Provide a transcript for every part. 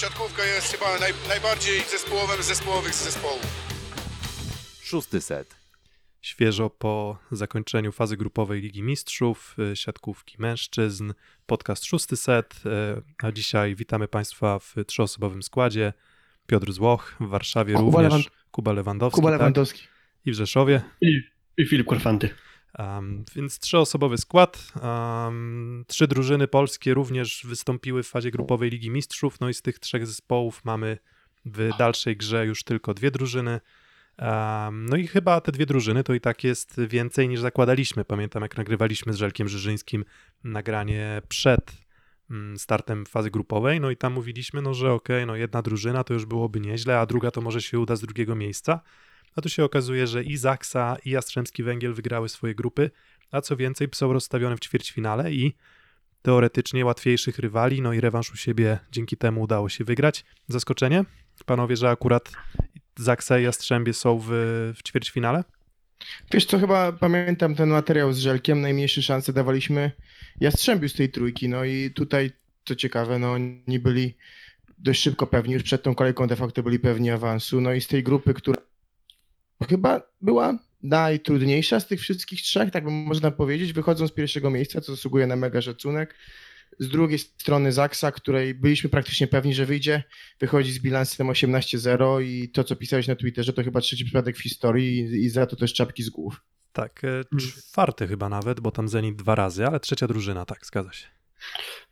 siatkówka jest chyba naj, najbardziej zespołowym z zespołowych z zespołów. Szósty set. Świeżo po zakończeniu fazy grupowej Ligi Mistrzów, y, siatkówki mężczyzn, podcast szósty set, y, a dzisiaj witamy Państwa w trzyosobowym składzie. Piotr Złoch, w Warszawie Kuba również, Lewand- Kuba Lewandowski Kuba tak? Lewandowski. i w Rzeszowie. I, i Filip Korfanty. Um, więc trzyosobowy skład. Um, trzy drużyny polskie również wystąpiły w fazie grupowej Ligi Mistrzów. No i z tych trzech zespołów mamy w dalszej grze już tylko dwie drużyny. Um, no i chyba te dwie drużyny to i tak jest więcej niż zakładaliśmy. Pamiętam, jak nagrywaliśmy z Żelkiem Żyżyńskim nagranie przed mm, startem fazy grupowej, no i tam mówiliśmy, no że okej, no jedna drużyna to już byłoby nieźle, a druga to może się uda z drugiego miejsca. A tu się okazuje, że i Zaksa, i Jastrzębski Węgiel wygrały swoje grupy, a co więcej są rozstawione w ćwierćfinale i teoretycznie łatwiejszych rywali, no i rewanż u siebie dzięki temu udało się wygrać. Zaskoczenie? Panowie, że akurat Zaksa i Jastrzębie są w, w ćwierćfinale? Wiesz co, chyba pamiętam ten materiał z Żelkiem, najmniejsze szanse dawaliśmy Jastrzębiu z tej trójki, no i tutaj, co ciekawe, no oni byli dość szybko pewni, już przed tą kolejką de facto byli pewni awansu, no i z tej grupy, która chyba była najtrudniejsza z tych wszystkich trzech, tak bym można powiedzieć, wychodzą z pierwszego miejsca, co zasługuje na mega szacunek. Z drugiej strony Zaksa, której byliśmy praktycznie pewni, że wyjdzie, wychodzi z bilansem 18-0 i to, co pisałeś na Twitterze, to chyba trzeci przypadek w historii i, i za to też czapki z głów. Tak, e, czwarty chyba nawet, bo tam Zenit dwa razy, ale trzecia drużyna, tak, zgadza się.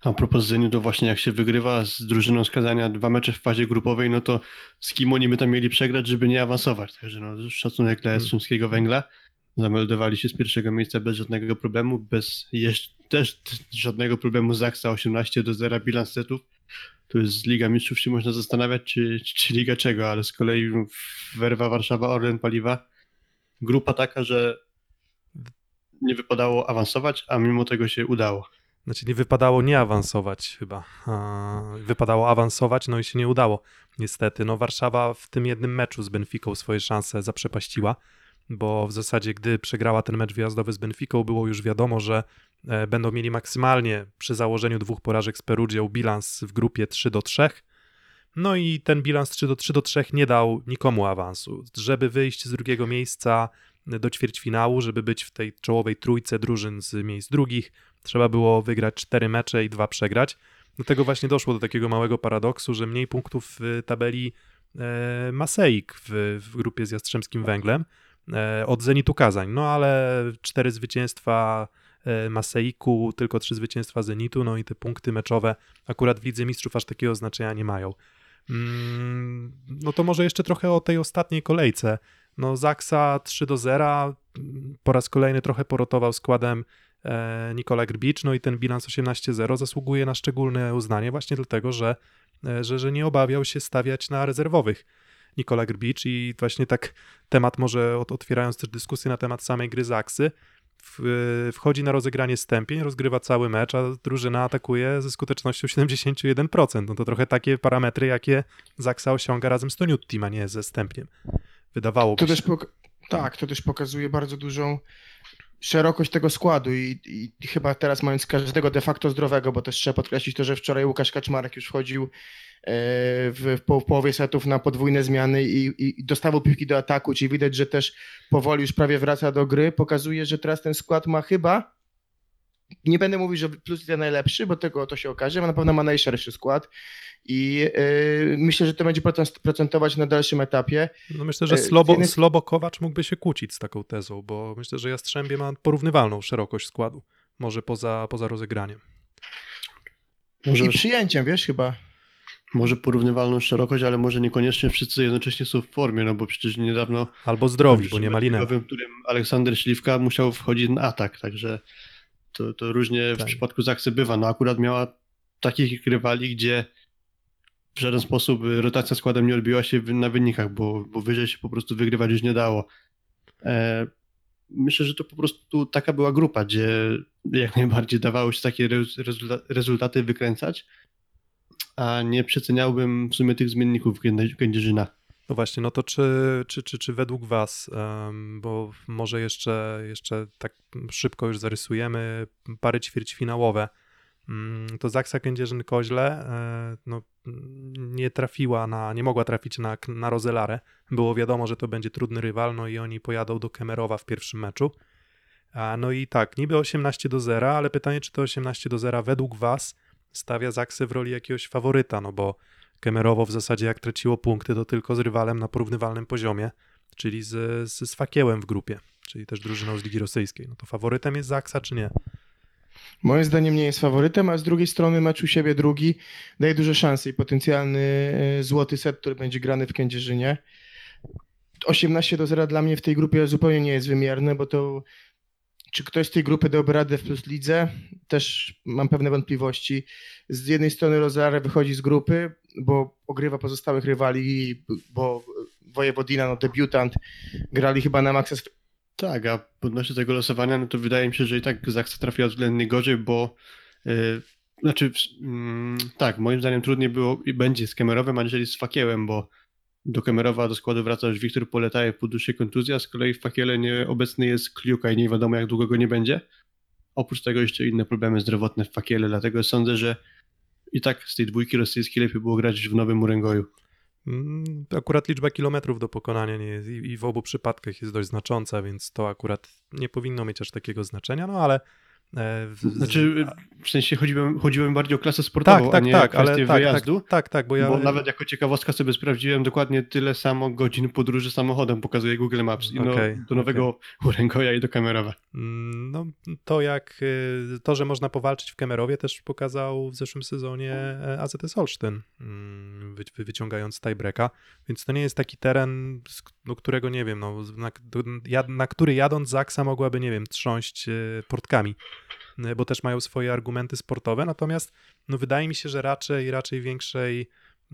A propos Zeniu, to właśnie jak się wygrywa z drużyną skazania dwa mecze w fazie grupowej, no to z kim oni by tam mieli przegrać, żeby nie awansować. Także no, szacunek dla Jastrzębskiego Węgla. Zameldowali się z pierwszego miejsca bez żadnego problemu, bez jeszcze, też żadnego problemu Zaksa 18 do 0 bilans setów. To jest Liga Mistrzów, się można zastanawiać, czy, czy Liga czego, ale z kolei Werwa Warszawa, Orlen, Paliwa. Grupa taka, że nie wypadało awansować, a mimo tego się udało. Znaczy nie wypadało nie awansować chyba. Wypadało awansować, no i się nie udało. Niestety, no Warszawa w tym jednym meczu z Benfiką swoje szanse zaprzepaściła, bo w zasadzie gdy przegrała ten mecz wyjazdowy z Benfiką, było już wiadomo, że e, będą mieli maksymalnie przy założeniu dwóch porażek z Perugią bilans w grupie 3 do 3. No i ten bilans 3 do 3 do 3 nie dał nikomu awansu. Żeby wyjść z drugiego miejsca do ćwierćfinału, żeby być w tej czołowej trójce drużyn z miejsc drugich, trzeba było wygrać cztery mecze i dwa przegrać. Do tego właśnie doszło do takiego małego paradoksu, że mniej punktów w tabeli e, Maseik w, w grupie z Jastrzębskim Węglem e, od Zenitu Kazań. No ale cztery zwycięstwa e, Maseiku, tylko trzy zwycięstwa Zenitu, no i te punkty meczowe akurat w Lidze Mistrzów aż takiego znaczenia nie mają. Mm, no to może jeszcze trochę o tej ostatniej kolejce. No Zaksa 3 do 0, po raz kolejny trochę porotował składem Nikola Grbicz, no i ten bilans 18-0 zasługuje na szczególne uznanie właśnie dlatego, że, e, że, że nie obawiał się stawiać na rezerwowych Nikola Grbicz i właśnie tak temat może otwierając też dyskusję na temat samej gry Zaksy, wchodzi na rozegranie stępień, rozgrywa cały mecz, a drużyna atakuje ze skutecznością 71%. No to trochę takie parametry, jakie Zaksa osiąga razem z Toniuttim, a nie ze stępniem. Wydawałoby To się. też pok- tak, to też pokazuje bardzo dużą szerokość tego składu i, i chyba teraz mając każdego de facto zdrowego, bo też trzeba podkreślić to, że wczoraj Łukasz Kaczmarek już wchodził e, w, w, po, w połowie setów na podwójne zmiany i, i dostawał piłki do ataku, czyli widać, że też powoli już prawie wraca do gry. Pokazuje, że teraz ten skład ma chyba nie będę mówił, że plus jest najlepszy, bo tego to się okaże, ale na pewno ma najszerszy skład i yy, myślę, że to będzie procent- procentować na dalszym etapie. No myślę, że E, Slobo, jednej- Slobo Kowacz mógłby się kłócić z taką tezą, bo myślę, że Jastrzębie ma porównywalną szerokość składu, może poza, poza rozegraniem. Może, I przyjęciem, wiesz, chyba. może porównywalną szerokość, ale może niekoniecznie wszyscy jednocześnie są w formie, no bo przecież niedawno Albo zdrowi, bo nie ma linę. w którym Aleksander Śliwka musiał wchodzić na atak, także to, to różnie w Tak. przypadku Zaksy bywa. No akurat miała takich rywali, gdzie w żaden sposób rotacja składem nie odbiła się w- na wynikach, bo, bo wyżej się po prostu wygrywać już nie dało. E, myślę, że to po prostu taka była grupa, gdzie jak najbardziej dawało się takie rez- rezulta- rezultaty wykręcać, a nie przeceniałbym w sumie tych zmienników Kędzie- Kędzierzyna. No właśnie, no to czy, czy, czy, czy według Was, bo może jeszcze, jeszcze tak szybko już zarysujemy pary ćwierćfinałowe, mm, to Zaksa Kędzierzyn-Koźle, e, no nie trafiła na, nie mogła trafić na, na Rozelarę. Było wiadomo, że to będzie trudny rywal, no i oni pojadą do Kemerowa w pierwszym meczu. No i tak, niby 18 do 0, ale pytanie, czy to 18 do 0 według was stawia Zaksę w roli jakiegoś faworyta, no bo Kemerowo w zasadzie jak traciło punkty, to tylko z rywalem na porównywalnym poziomie, czyli z, z, z Fakiełem w grupie, czyli też drużyną z Ligi Rosyjskiej. No to faworytem jest Zaksa, czy nie? Moim zdaniem nie jest faworytem, a z drugiej strony mecz u siebie drugi daje duże szanse i potencjalny e, złoty set, który będzie grany w Kędzierzynie. 18 do 0 dla mnie w tej grupie zupełnie nie jest wymierne, bo to czy ktoś z tej grupy dałby radę w Plus Lidze? Też mam pewne wątpliwości. Z jednej strony Rozare wychodzi z grupy, bo ogrywa pozostałych rywali, bo Wojewodina, no debiutant, grali chyba na maksa Tak, a odnośnie tego losowania, no to wydaje mi się, że i tak Zaksa trafiła względnie gorzej, bo yy, znaczy, mm, tak, moim zdaniem trudniej było i będzie z Kemerowem, aniżeli z Fakiełem, bo do Kemerowa do składu wraca już Wiktor Poletajew po dłuższej kontuzji, z kolei w Fakiele nieobecny jest Kliuka i nie wiadomo jak długo go nie będzie. Oprócz tego jeszcze inne problemy zdrowotne w Fakiele, dlatego sądzę, że i tak z tej dwójki rosyjskiej lepiej było grać w Nowym Uręgoju. Mm, Akurat liczba kilometrów do pokonania nie jest, i w obu przypadkach jest dość znacząca, więc to akurat nie powinno mieć aż takiego znaczenia, no ale. W- Znaczy, w sensie chodziłem, chodziłem bardziej o klasę sportową, tak, tak, a nie tak, kwestię ale tak, wyjazdu. tak, tak, tak, bo ja. Bo nawet jako ciekawostka sobie sprawdziłem dokładnie tyle samo godzin podróży samochodem, pokazuje Google Maps. I no, do nowego Uręgoja i do Kamerowa. Mm, No, to jak y, to, że można powalczyć w Kemerowie, też pokazał w zeszłym sezonie e, AZS Olsztyn, mm, wy, wy- wyciągając tiebreaka, więc to nie jest taki teren, do którego nie wiem, no, na, na który jadąc Zaksa mogłaby, nie wiem, trząść e, portkami, bo też mają swoje argumenty sportowe, natomiast no, wydaje mi się, że raczej, raczej większej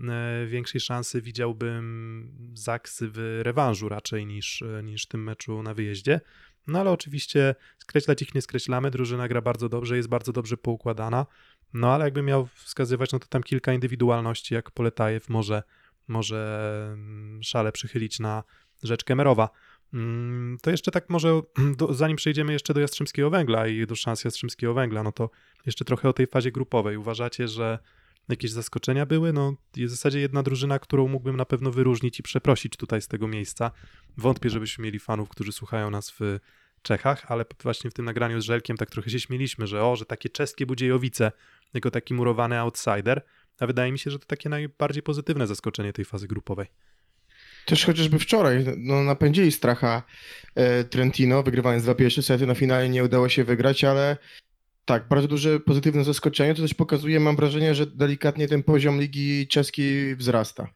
e, większej szansy widziałbym Zaksy w rewanżu raczej niż, niż tym meczu na wyjeździe. No ale oczywiście skreślać ich nie skreślamy, drużyna gra bardzo dobrze, jest bardzo dobrze poukładana, no ale jakbym miał wskazywać, no to tam kilka indywidualności, jak Poletajew może, może mm, szale przychylić na rzecz Kemerowa. Mm, To jeszcze tak może, do, zanim przejdziemy jeszcze do Jastrzębskiego Węgla i do szans Jastrzębskiego Węgla, no to jeszcze trochę o tej fazie grupowej. Uważacie, że jakieś zaskoczenia były? No jest w zasadzie jedna drużyna, którą mógłbym na pewno wyróżnić i przeprosić tutaj z tego miejsca. Wątpię, żebyśmy mieli fanów, którzy słuchają nas w Czechach, ale właśnie w tym nagraniu z Żelkiem tak trochę się śmieliśmy, że o, że takie czeskie Budziejowice jako taki murowany outsider, a wydaje mi się, że to takie najbardziej pozytywne zaskoczenie tej fazy grupowej. Też chociażby wczoraj no, napędzili stracha e, Trentino, wygrywając dwa pierwsze sety. Na finale nie udało się wygrać, ale tak, bardzo duże pozytywne zaskoczenie. To też pokazuje, mam wrażenie, że delikatnie ten poziom ligi czeskiej wzrasta.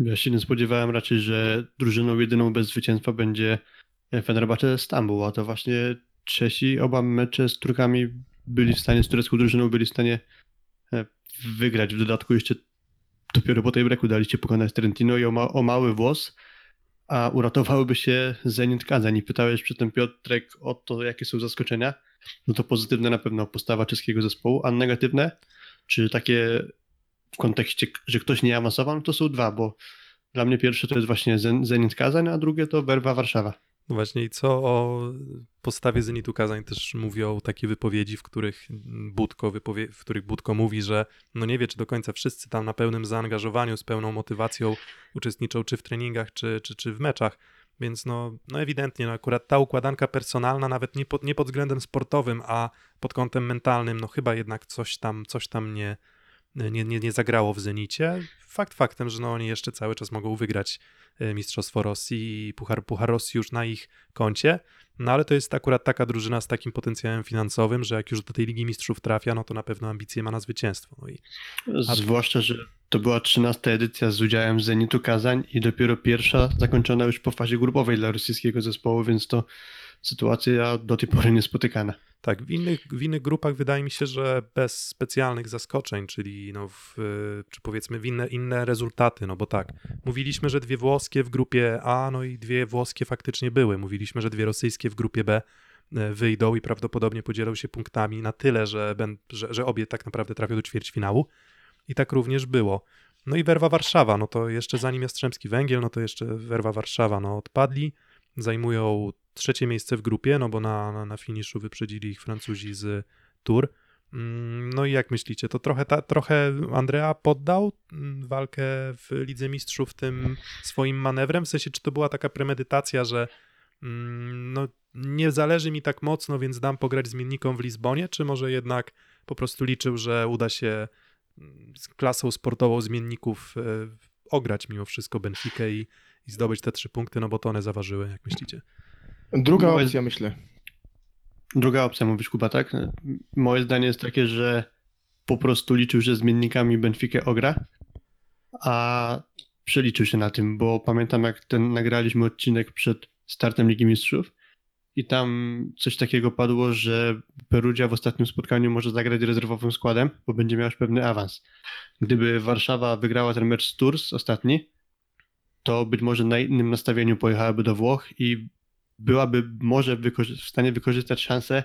Ja się nie spodziewałem raczej, że drużyną jedyną bez zwycięstwa będzie Fenerbahce Stambuł, a to właśnie Czesi oba mecze z Turkami byli w stanie, z turecką drużyną byli w stanie e, wygrać. W dodatku jeszcze dopiero po tej breaku daliście pokonać Trentino i o, ma, o mały włos, a uratowałyby się Zenit Kazań. I pytałeś przy tym Piotrek o to, jakie są zaskoczenia. No to pozytywne na pewno postawa czeskiego zespołu, a negatywne, czy takie w kontekście, że ktoś nie awansował, no to są dwa, bo dla mnie pierwsze to jest właśnie Zen- Zenit Kazań, a drugie to Werwa Warszawa. No Właśnie i co o postawie Zenitu Kazań też mówią takie wypowiedzi, w których Budko, wypowie- w których Budko mówi, że no nie wie, czy do końca wszyscy tam na pełnym zaangażowaniu, z pełną motywacją uczestniczą czy w treningach, czy, czy, czy w meczach. Więc no, no ewidentnie, no akurat ta układanka personalna, nawet nie pod, nie pod względem sportowym, a pod kątem mentalnym, no chyba jednak coś tam, coś tam nie, nie, nie, nie zagrało w Zenicie. Fakt faktem, że no oni jeszcze cały czas mogą wygrać e, Mistrzostwo Rosji i Puchar, Puchar Rosji już na ich koncie. No ale to jest akurat taka drużyna z takim potencjałem finansowym, że jak już do tej Ligi Mistrzów trafia, no to na pewno ambicje ma na zwycięstwo. No i Zwłaszcza, że to była 13 edycja z udziałem Zenitu Kazań i dopiero pierwsza zakończona już po fazie grupowej dla rosyjskiego zespołu, więc to sytuacja do tej pory niespotykana. Tak, w innych, w innych grupach wydaje mi się, że bez specjalnych zaskoczeń, czyli no w, czy powiedzmy w inne, inne rezultaty, no bo tak, mówiliśmy, że dwie włoskie w grupie A, no i dwie włoskie faktycznie były. Mówiliśmy, że dwie rosyjskie w grupie B e, wyjdą i prawdopodobnie podzielą się punktami na tyle, że, ben, że, że obie tak naprawdę trafią do ćwierćfinału. I tak również było. No i Werwa Warszawa, no to jeszcze zanim Jastrzębski Węgiel, no to jeszcze Werwa Warszawa, no odpadli, zajmują trzecie miejsce w grupie, no bo na, na, na finiszu wyprzedzili ich Francuzi z Tour. Mm, No i jak myślicie, to trochę, ta, trochę Andrea poddał mm, walkę w Lidze Mistrzów tym swoim manewrem? W sensie, czy to była taka premedytacja, że mm, no, nie zależy mi tak mocno, więc dam pograć zmiennikom w Lizbonie, czy może jednak po prostu liczył, że uda się z klasą sportową zmienników e, ograć mimo wszystko Benfikę i, i zdobyć te trzy punkty, no bo to one zaważyły, jak myślicie? Druga No, opcja, myślę. Druga opcja, mówisz Kuba, tak? Moje zdanie jest takie, że po prostu liczył, że zmiennikami Benfica ogra, a przeliczył się na tym, bo pamiętam jak ten nagraliśmy odcinek przed startem Ligi Mistrzów i tam coś takiego padło, że Perugia w ostatnim spotkaniu może zagrać rezerwowym składem, bo będzie miał już pewny awans. Gdyby Warszawa wygrała ten mecz z Tours ostatni, to być może na innym nastawieniu pojechałaby do Włoch i byłaby może wykorzy- w stanie wykorzystać szansę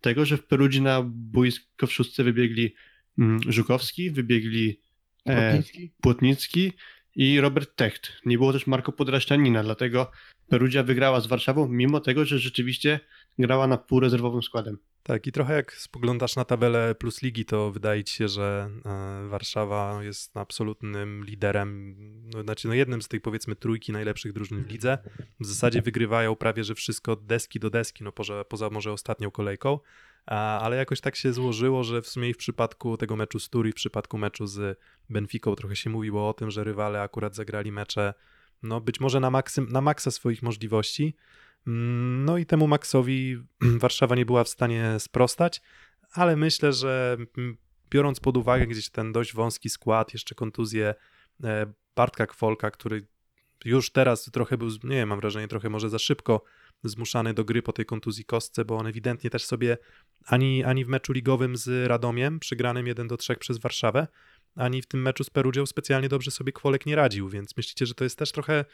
tego, że w Perudzi na boisko w szóstce wybiegli mm, Żukowski, wybiegli e, Płotnicki? Płotnicki i Robert Techt. Nie było też Marko Podraszczanina, dlatego Perugia wygrała z Warszawą, mimo tego, że rzeczywiście grała na półrezerwowym składem. Tak, i trochę jak spoglądasz na tabelę plus ligi, to wydaje ci się, że e, Warszawa jest absolutnym liderem, no, znaczy no jednym z tej powiedzmy trójki najlepszych drużyn w lidze. W zasadzie wygrywają prawie, że wszystko od deski do deski, no poza, poza może ostatnią kolejką, ale jakoś tak się złożyło, że w sumie w przypadku tego meczu z Turi, w przypadku meczu z Benficą trochę się mówiło o tym, że rywale akurat zagrali mecze no być może na, maksym, na maksa swoich możliwości, No i temu Maxowi Warszawa nie była w stanie sprostać, ale myślę, że mm, biorąc pod uwagę gdzieś ten dość wąski skład, jeszcze kontuzję e, Bartka Kwolka, który już teraz trochę był, nie wiem, mam wrażenie, trochę może za szybko zmuszany do gry po tej kontuzji kostce, bo on ewidentnie też sobie ani, ani w meczu ligowym z Radomiem, przegranym 1 do 3 przez Warszawę, ani w tym meczu z Perugią specjalnie dobrze sobie Kwolek nie radził, więc myślicie, że to jest też trochę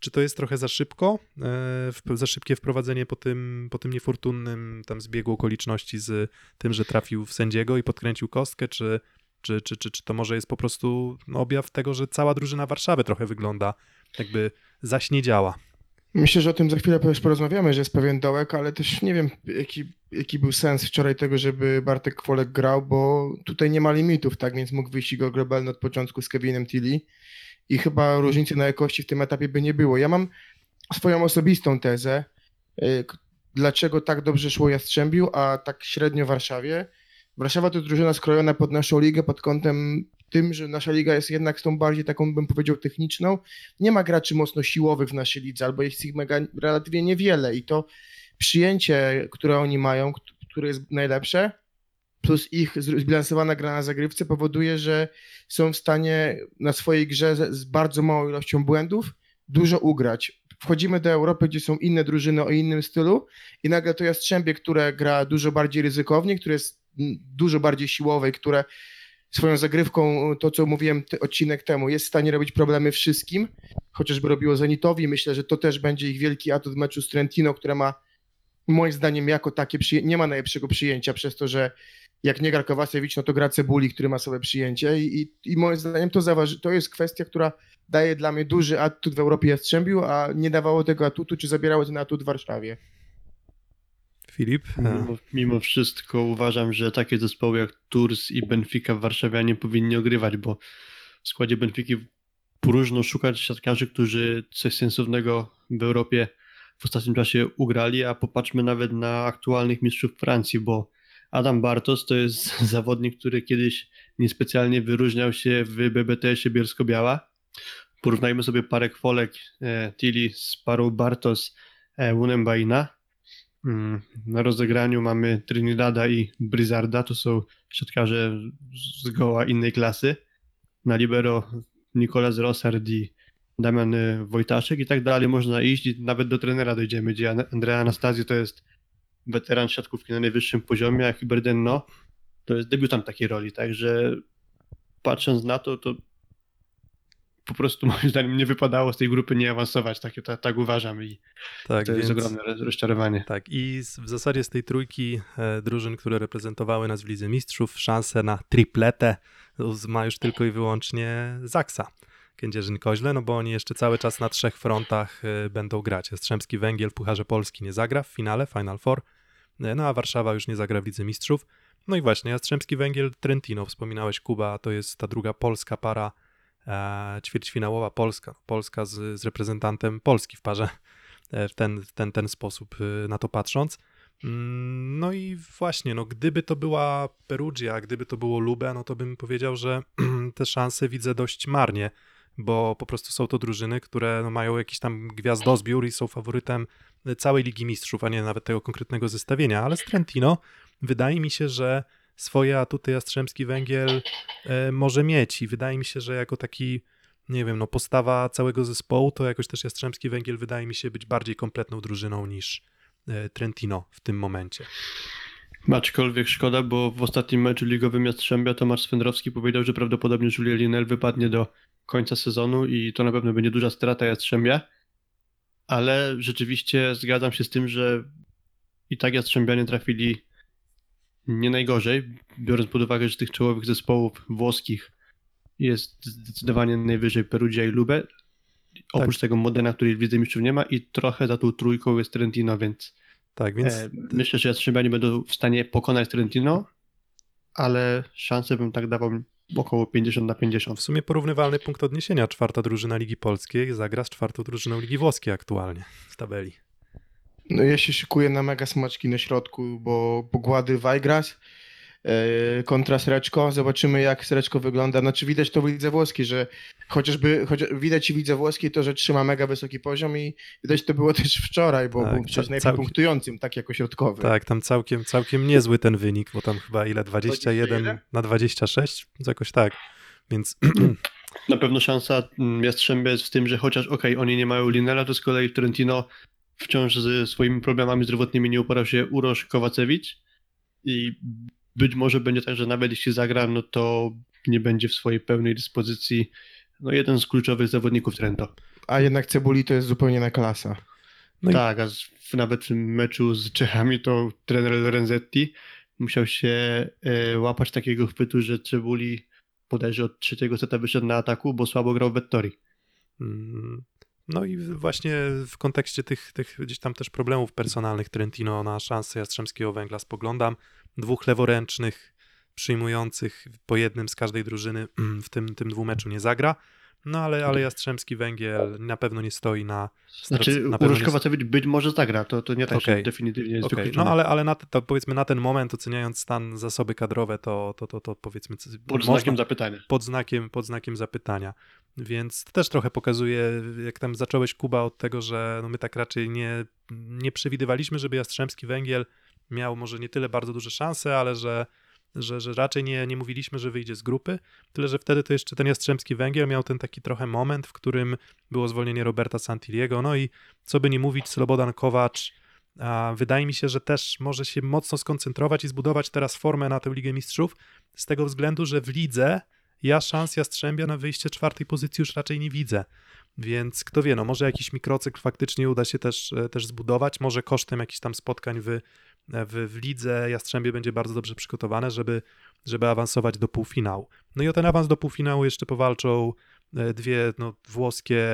czy to jest trochę za szybko, e, za szybkie wprowadzenie po tym, po tym niefortunnym tam zbiegu okoliczności z tym, że trafił w sędziego i podkręcił kostkę, czy, czy, czy, czy, czy to może jest po prostu no, objaw tego, że cała drużyna Warszawy trochę wygląda jakby zaśniedziała. Myślę, że o tym za chwilę porozmawiamy, że jest pewien dołek, ale też nie wiem, jaki, jaki był sens wczoraj tego, żeby Bartek Kwolek grał, bo tutaj nie ma limitów, tak, więc mógł wyjść Igor globalny od początku z Kevinem Tilly i chyba różnicy na jakości w tym etapie by nie było. Ja mam swoją osobistą tezę, y, dlaczego tak dobrze szło Jastrzębiu, a tak średnio Warszawie. Warszawa to drużyna skrojona pod naszą ligę pod kątem tym, że nasza liga jest jednak tą bardziej taką, bym powiedział, techniczną. Nie ma graczy mocno siłowych w naszej lidze, albo jest ich mega, relatywnie niewiele i to przyjęcie, które oni mają, które jest najlepsze, plus ich zbilansowana gra na zagrywce powoduje, że są w stanie na swojej grze z, bardzo małą ilością błędów dużo ugrać. Wchodzimy do Europy, gdzie są inne drużyny o innym stylu i nagle to Jastrzębie, które gra dużo bardziej ryzykownie, które jest dużo bardziej siłowe, i które swoją zagrywką, to co mówiłem odcinek temu, jest w stanie robić problemy wszystkim, chociażby robiło Zenitowi. Myślę, że to też będzie ich wielki atut w meczu z Trentino, które ma moim zdaniem jako takie nie ma najlepszego przyjęcia przez to, że jak nie gra Kowasewicz, no to gra Cebuli, który ma sobie przyjęcie i, i, i moim zdaniem to, zaważy, to jest kwestia, która daje dla mnie duży atut w Europie Jastrzębiu, a nie dawało tego atutu, czy zabierało ten atut w Warszawie. Filip? Mimo, mimo wszystko uważam, że takie zespoły jak Tours i Benfica w Warszawie nie powinni ogrywać, bo w składzie Benfiki próżno szukać siatkarzy, którzy coś sensownego w Europie w ostatnim czasie ugrali, a popatrzmy nawet na aktualnych mistrzów Francji, bo Adam Bartos to jest zawodnik, który kiedyś niespecjalnie wyróżniał się w BBTS-ie Bielsko-Biała. Porównajmy sobie parę kwolek e, z parą Bartos e, Wunembaina. Mm, Na rozegraniu mamy Trinidada i Blizzarda, to są siatkarze zgoła innej klasy. Na libero Nicolas Rossard i Damian y, Wojtaszek i tak dalej można iść i nawet do trenera dojdziemy, gdzie An- Andrea Anastazio to jest weteran siatkówki na najwyższym poziomie, a Hiberdenno to jest debiutant takiej roli, także patrząc na to, to po prostu moim zdaniem nie wypadało z tej grupy nie awansować, tak, tak, tak uważam i tak, to jest więc- ogromne roz- rozczarowanie. Tak, i w zasadzie z tej trójki e, drużyn, które reprezentowały nas w Lidze Mistrzów, szansę na tripletę z- ma już tylko i wyłącznie Zaksa. Kędzierzyn-Koźle, no bo oni jeszcze cały czas na trzech frontach e, będą grać. Jastrzębski Węgiel w Pucharze Polski nie zagra w finale, Final Four, no a Warszawa już nie zagra w Lidze Mistrzów. No i właśnie, Jastrzębski Węgiel Trentino, wspominałeś Kuba, to jest ta druga polska para e, ćwierćfinałowa Polska. Polska z, z reprezentantem Polski w parze e, w ten, ten, ten sposób e, na to patrząc. Mm, No i właśnie, no gdyby to była Perugia, gdyby to było Lube, no to bym powiedział, że te szanse widzę dość marnie, bo po prostu są to drużyny, które no, mają jakiś tam gwiazdozbiór i są faworytem całej Ligi Mistrzów, a nie nawet tego konkretnego zestawienia, ale z Trentino wydaje mi się, że swoje atuty Jastrzębski Węgiel e, może mieć i wydaje mi się, że jako taki nie wiem, no postawa całego zespołu, to jakoś też Jastrzębski Węgiel wydaje mi się być bardziej kompletną drużyną niż e, Trentino w tym momencie. Aczkolwiek szkoda, bo w ostatnim meczu ligowym Jastrzębia Tomasz Swędrowski powiedział, że prawdopodobnie Julien Linel wypadnie do końca sezonu i to na pewno będzie duża strata Jastrzębia. Ale rzeczywiście zgadzam się z tym, że i tak Jastrzębianie trafili nie najgorzej, biorąc pod uwagę, że tych czołowych zespołów włoskich jest zdecydowanie najwyżej Perugia i Lube. Oprócz tego Modena, której w Lidze Mistrzów nie ma i trochę za tą trójką jest Trentino, więc Tak, więc E, myślę, że Jastrzębianie będą w stanie pokonać Trentino, ale szansę bym tak dawał około 50 na 50. w sumie porównywalny punkt odniesienia. Czwarta drużyna Ligi Polskiej zagra z czwartą drużyną Ligi Włoskiej aktualnie w tabeli. No ja się szykuję na mega smaczki na środku, bo pogłady Wajgras kontra Sreczko. Zobaczymy jak Sreczko wygląda. Znaczy widać to w lidze włoskiej, że chociażby chociaż, widać i w lidze włoskiej to, że trzyma mega wysoki poziom i widać to było też wczoraj, bo Tak, był przecież najpierw całkiem- punktującym, tak jako środkowy. Tak, tam całkiem, całkiem niezły ten wynik, bo tam chyba ile? 21 21? na 26? Jakoś tak. Więc Na pewno szansa mm, Jastrzębia jest w tym, że chociaż okej, oni nie mają Linela, to z kolei w Trentino wciąż ze swoimi problemami zdrowotnymi nie uporał się Urosz Kowacewicz i być może będzie tak, że nawet jeśli zagra, no to nie będzie w swojej pełnej dyspozycji no jeden z kluczowych zawodników Trento. A jednak Cebuli to jest zupełnie inna klasa. No i- tak, a z, w, nawet w tym meczu z Czechami to trener Lorenzetti musiał się e, łapać takiego chwytu, że Cebuli bodajże od trzeciego seta wyszedł na ataku, bo słabo grał w Vettori. Mm, No i właśnie w kontekście tych, tych gdzieś tam też problemów personalnych Trentino na szansę Jastrzębskiego Węgla spoglądam. Dwóch leworęcznych przyjmujących po jednym z każdej drużyny w tym, tym dwumeczu nie zagra. No ale, ale Jastrzębski Węgiel na pewno nie stoi na... Znaczy na Urosz nie- być może zagra, to, to nie tak, Okej. że definitywnie jest wykluczone. no ale, ale na, to powiedzmy na ten moment oceniając stan zasoby kadrowe, to, to, to, to powiedzmy... Pod można- znakiem zapytania. pod znakiem, pod znakiem zapytania. Więc to też trochę pokazuje, jak tam zacząłeś Kuba od tego, że no my tak raczej nie, nie przewidywaliśmy, żeby Jastrzębski Węgiel miał może nie tyle bardzo duże szanse, ale że, że, że raczej nie, nie mówiliśmy, że wyjdzie z grupy. Tyle, że wtedy to jeszcze ten Jastrzębski Węgiel miał ten taki trochę moment, w którym było zwolnienie Roberta Santiliego. No i co by nie mówić, Slobodan Kowacz a wydaje mi się, że też może się mocno skoncentrować i zbudować teraz formę na tę Ligę Mistrzów, z tego względu, że w lidze ja szans Jastrzębia na wyjście czwartej pozycji już raczej nie widzę. Więc kto wie, no może jakiś mikrocykl faktycznie uda się też, e, też zbudować, może kosztem jakichś tam spotkań w, w, w lidze Jastrzębie będzie bardzo dobrze przygotowane, żeby, żeby awansować do półfinału. No i o ten awans do półfinału jeszcze powalczą e, dwie no, włoskie,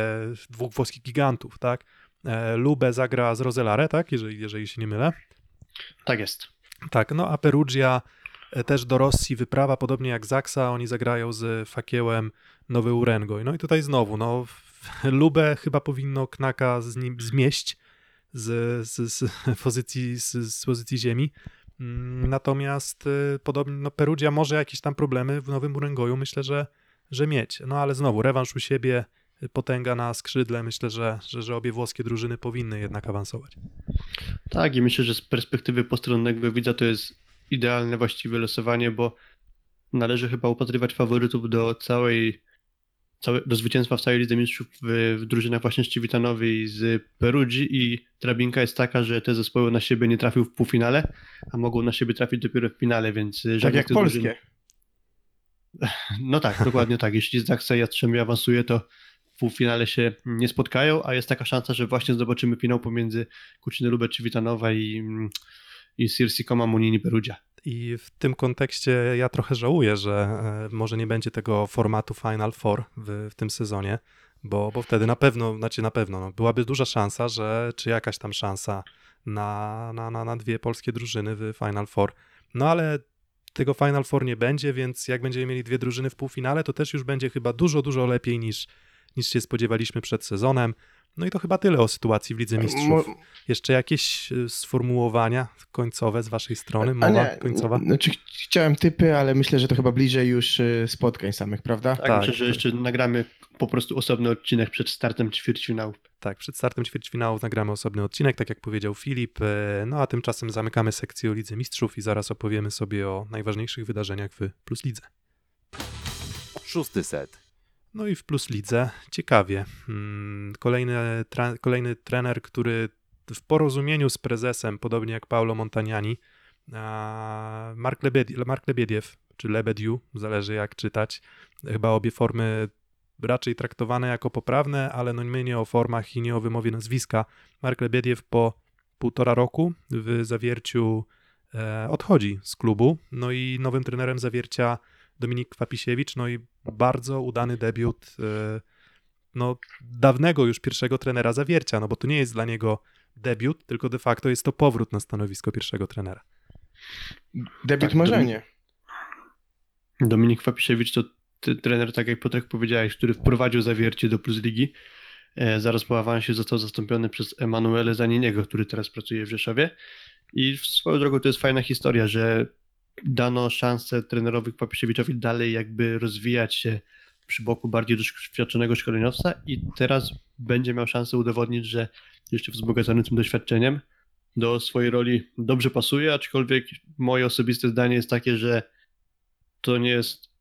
dwóch włoskich gigantów, tak? E, Lube zagra z Roselare, tak? Jeżeli, jeżeli się nie mylę. Tak jest. Tak, no a Perugia e, też do Rosji wyprawa, podobnie jak Zaksa, oni zagrają z Fakiełem Nowy Urengoj. No i tutaj znowu, no Lubę chyba powinno Knaka z nim zmieść z, z, z, pozycji, z, z pozycji ziemi. Mm, Natomiast y, podobnie, no Perugia może jakieś tam problemy w Nowym Urengoju, myślę, że, że mieć. No ale znowu, rewanż u siebie, y, potęga na skrzydle, myślę, że, że, że obie włoskie drużyny powinny jednak awansować. Tak i myślę, że z perspektywy postronnego widza to jest idealne właściwe losowanie, bo należy chyba upatrywać faworytów do całej, całe, do zwycięstwa w całej Lidze Mistrzów w, w drużynach właśnie Szczywitanowej z Perugii i drabinka jest taka, że te zespoły na siebie nie trafią w półfinale, a mogą na siebie trafić dopiero w finale, więc Tak żadna jak tych drużyn- polskie. No tak, dokładnie tak. Jeśli Zaksa i Jastrzębie awansuje, to w półfinale się nie spotkają, a jest taka szansa, że właśnie zobaczymy finał pomiędzy Kuczyny Lubę czy Witanowa i, mm, i Sirsi Koma Munini Perugia. I w tym kontekście ja trochę żałuję, że e, może nie będzie tego formatu Final Four w, w tym sezonie, bo, bo wtedy na pewno, znaczy na pewno, no, byłaby duża szansa, że czy jakaś tam szansa na, na, na, na dwie polskie drużyny w Final Four. No ale tego Final Four nie będzie, więc jak będziemy mieli dwie drużyny w półfinale, to też już będzie chyba dużo, dużo lepiej niż, niż się spodziewaliśmy przed sezonem. No i to chyba tyle o sytuacji w Lidze Mistrzów. Mo- Jeszcze jakieś y, sformułowania końcowe z waszej strony, mowa nie, końcowa? Znaczy, ch- chciałem typy, ale myślę, że to chyba bliżej już y, spotkań samych, prawda? Tak, Tak. myślę, że jeszcze nagramy po prostu osobny odcinek przed startem ćwierćfinału. Tak, przed startem ćwierćfinału nagramy osobny odcinek, tak jak powiedział Filip. e, No a tymczasem zamykamy sekcję o Lidze Mistrzów i zaraz opowiemy sobie o najważniejszych wydarzeniach w Plus Lidze. Szósty set. No i w Plus Lidze ciekawie. Mm, Kolejny, kolejny trener, który w porozumieniu z prezesem, podobnie jak Paolo Montagnani, Mark, Lebed- Mark Lebiediew, czy Lebediu, zależy jak czytać, chyba obie formy raczej traktowane jako poprawne, ale no my nie o formach i nie o wymowie nazwiska. Mark Lebiediew po półtora roku w zawierciu e, odchodzi z klubu, no i nowym trenerem zawiercia Dominik Kwapisiewicz, no i bardzo udany debiut e, no, dawnego już pierwszego trenera zawiercia, no bo to nie jest dla niego debiut, tylko de facto jest to powrót na stanowisko pierwszego trenera. Debiut Tak, marzenie. Dominik Fapisiewicz to trener, tak jak Piotrek powiedziałeś, który wprowadził zawiercie do Plus Ligi. E, zaraz po awansie został zastąpiony przez Emanuele Zaniniego, który teraz pracuje w Rzeszowie. I w swoją drogą to jest fajna historia, że dano szansę trenerowi Papisiewiczowi dalej jakby rozwijać się przy boku bardziej doświadczonego szkoleniowca i teraz będzie miał szansę udowodnić, że jeszcze wzbogacony tym doświadczeniem do swojej roli dobrze pasuje, aczkolwiek moje osobiste zdanie jest takie, że to nie jest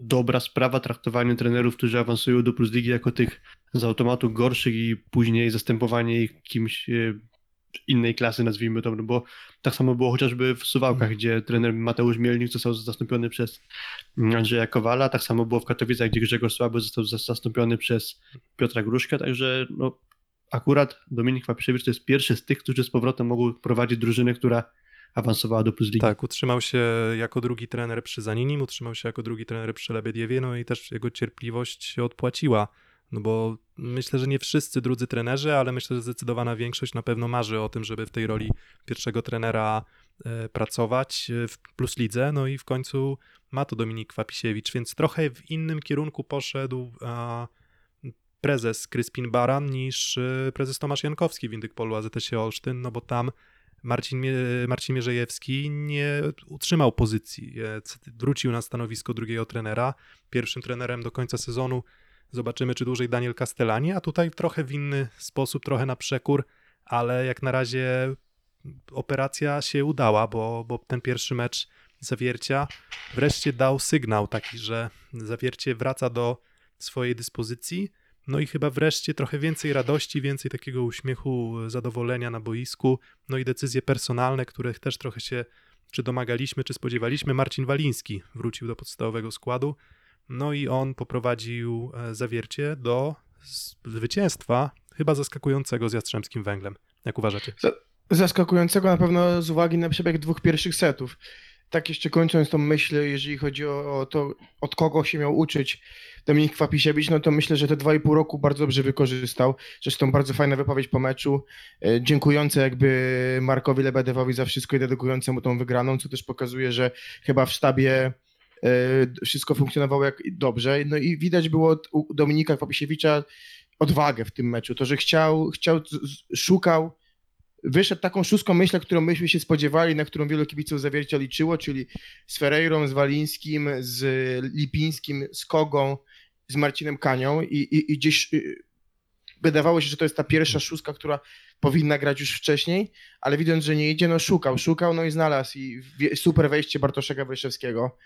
dobra sprawa traktowanie trenerów, którzy awansują do Plus Ligi jako tych z automatu gorszych i później zastępowanie ich kimś e, innej klasy, nazwijmy to, no bo tak samo było chociażby w Suwałkach, gdzie trener Mateusz Mielnik został zastąpiony przez Andrzeja Kowala, tak samo było w Katowicach, gdzie Grzegorz Słaby został zas- zastąpiony przez Piotra Gruszkę, także no, akurat Dominik Wapiszewicz to jest pierwszy z tych, którzy z powrotem mogą prowadzić drużynę, która awansowała do Plus Ligi. Tak, utrzymał się jako drugi trener przy Zaninim, utrzymał się jako drugi trener przy Lebediewie, no i też jego cierpliwość się odpłaciła, no bo myślę, że nie wszyscy drudzy trenerzy, ale myślę, że zdecydowana większość na pewno marzy o tym, żeby w tej roli pierwszego trenera e, pracować e, w Plus Lidze, no i w końcu ma to Dominik Kwapisiewicz, więc trochę w innym kierunku poszedł prezes Kryspin Baran niż e, prezes Tomasz Jankowski w Indykpolu AZS Olsztyn, no bo tam Marcin, Marcin Mierzejewski nie utrzymał pozycji. Wrócił na stanowisko drugiego trenera. Pierwszym trenerem do końca sezonu zobaczymy, czy dłużej Daniel Castellani, a tutaj trochę w inny sposób, trochę na przekór, ale jak na razie operacja się udała, bo, bo ten pierwszy mecz zawiercia wreszcie dał sygnał taki, że zawiercie wraca do swojej dyspozycji. No i chyba wreszcie trochę więcej radości, więcej takiego uśmiechu, zadowolenia na boisku, no i decyzje personalne, których też trochę się czy domagaliśmy, czy spodziewaliśmy. Marcin Waliński wrócił do podstawowego składu, no i on poprowadził e, zawiercie do zwycięstwa, chyba zaskakującego z Jastrzębskim Węglem. Jak uważacie? Zaskakującego na pewno z uwagi na przebieg dwóch pierwszych setów. Tak jeszcze kończąc tą myśl, jeżeli chodzi o, to, od kogo się miał uczyć Dominik Kwapisiewicz, no to myślę, że te dwa i pół roku bardzo dobrze wykorzystał. Zresztą bardzo fajna wypowiedź po meczu, e, dziękujące jakby Markowi Lebedewowi za wszystko i dedykujące mu tą wygraną, co też pokazuje, że chyba w sztabie wszystko funkcjonowało jak dobrze. No i widać było u Dominika Kwapisiewicza odwagę w tym meczu, to, że chciał, chciał szukał wyszedł taką szóstką myślę, którą myśmy się spodziewali, na którą wielu kibiców zawiercia liczyło, czyli z Ferreirą, z Walińskim, z Lipińskim, z Kogą, z Marcinem Kanią i, i, i gdzieś y, wydawało się, że to jest ta pierwsza szóstka, która powinna grać już wcześniej, ale widząc, że nie idzie, no szukał, szukał, no i znalazł i super wejście Bartoszeka Wojszewskiego.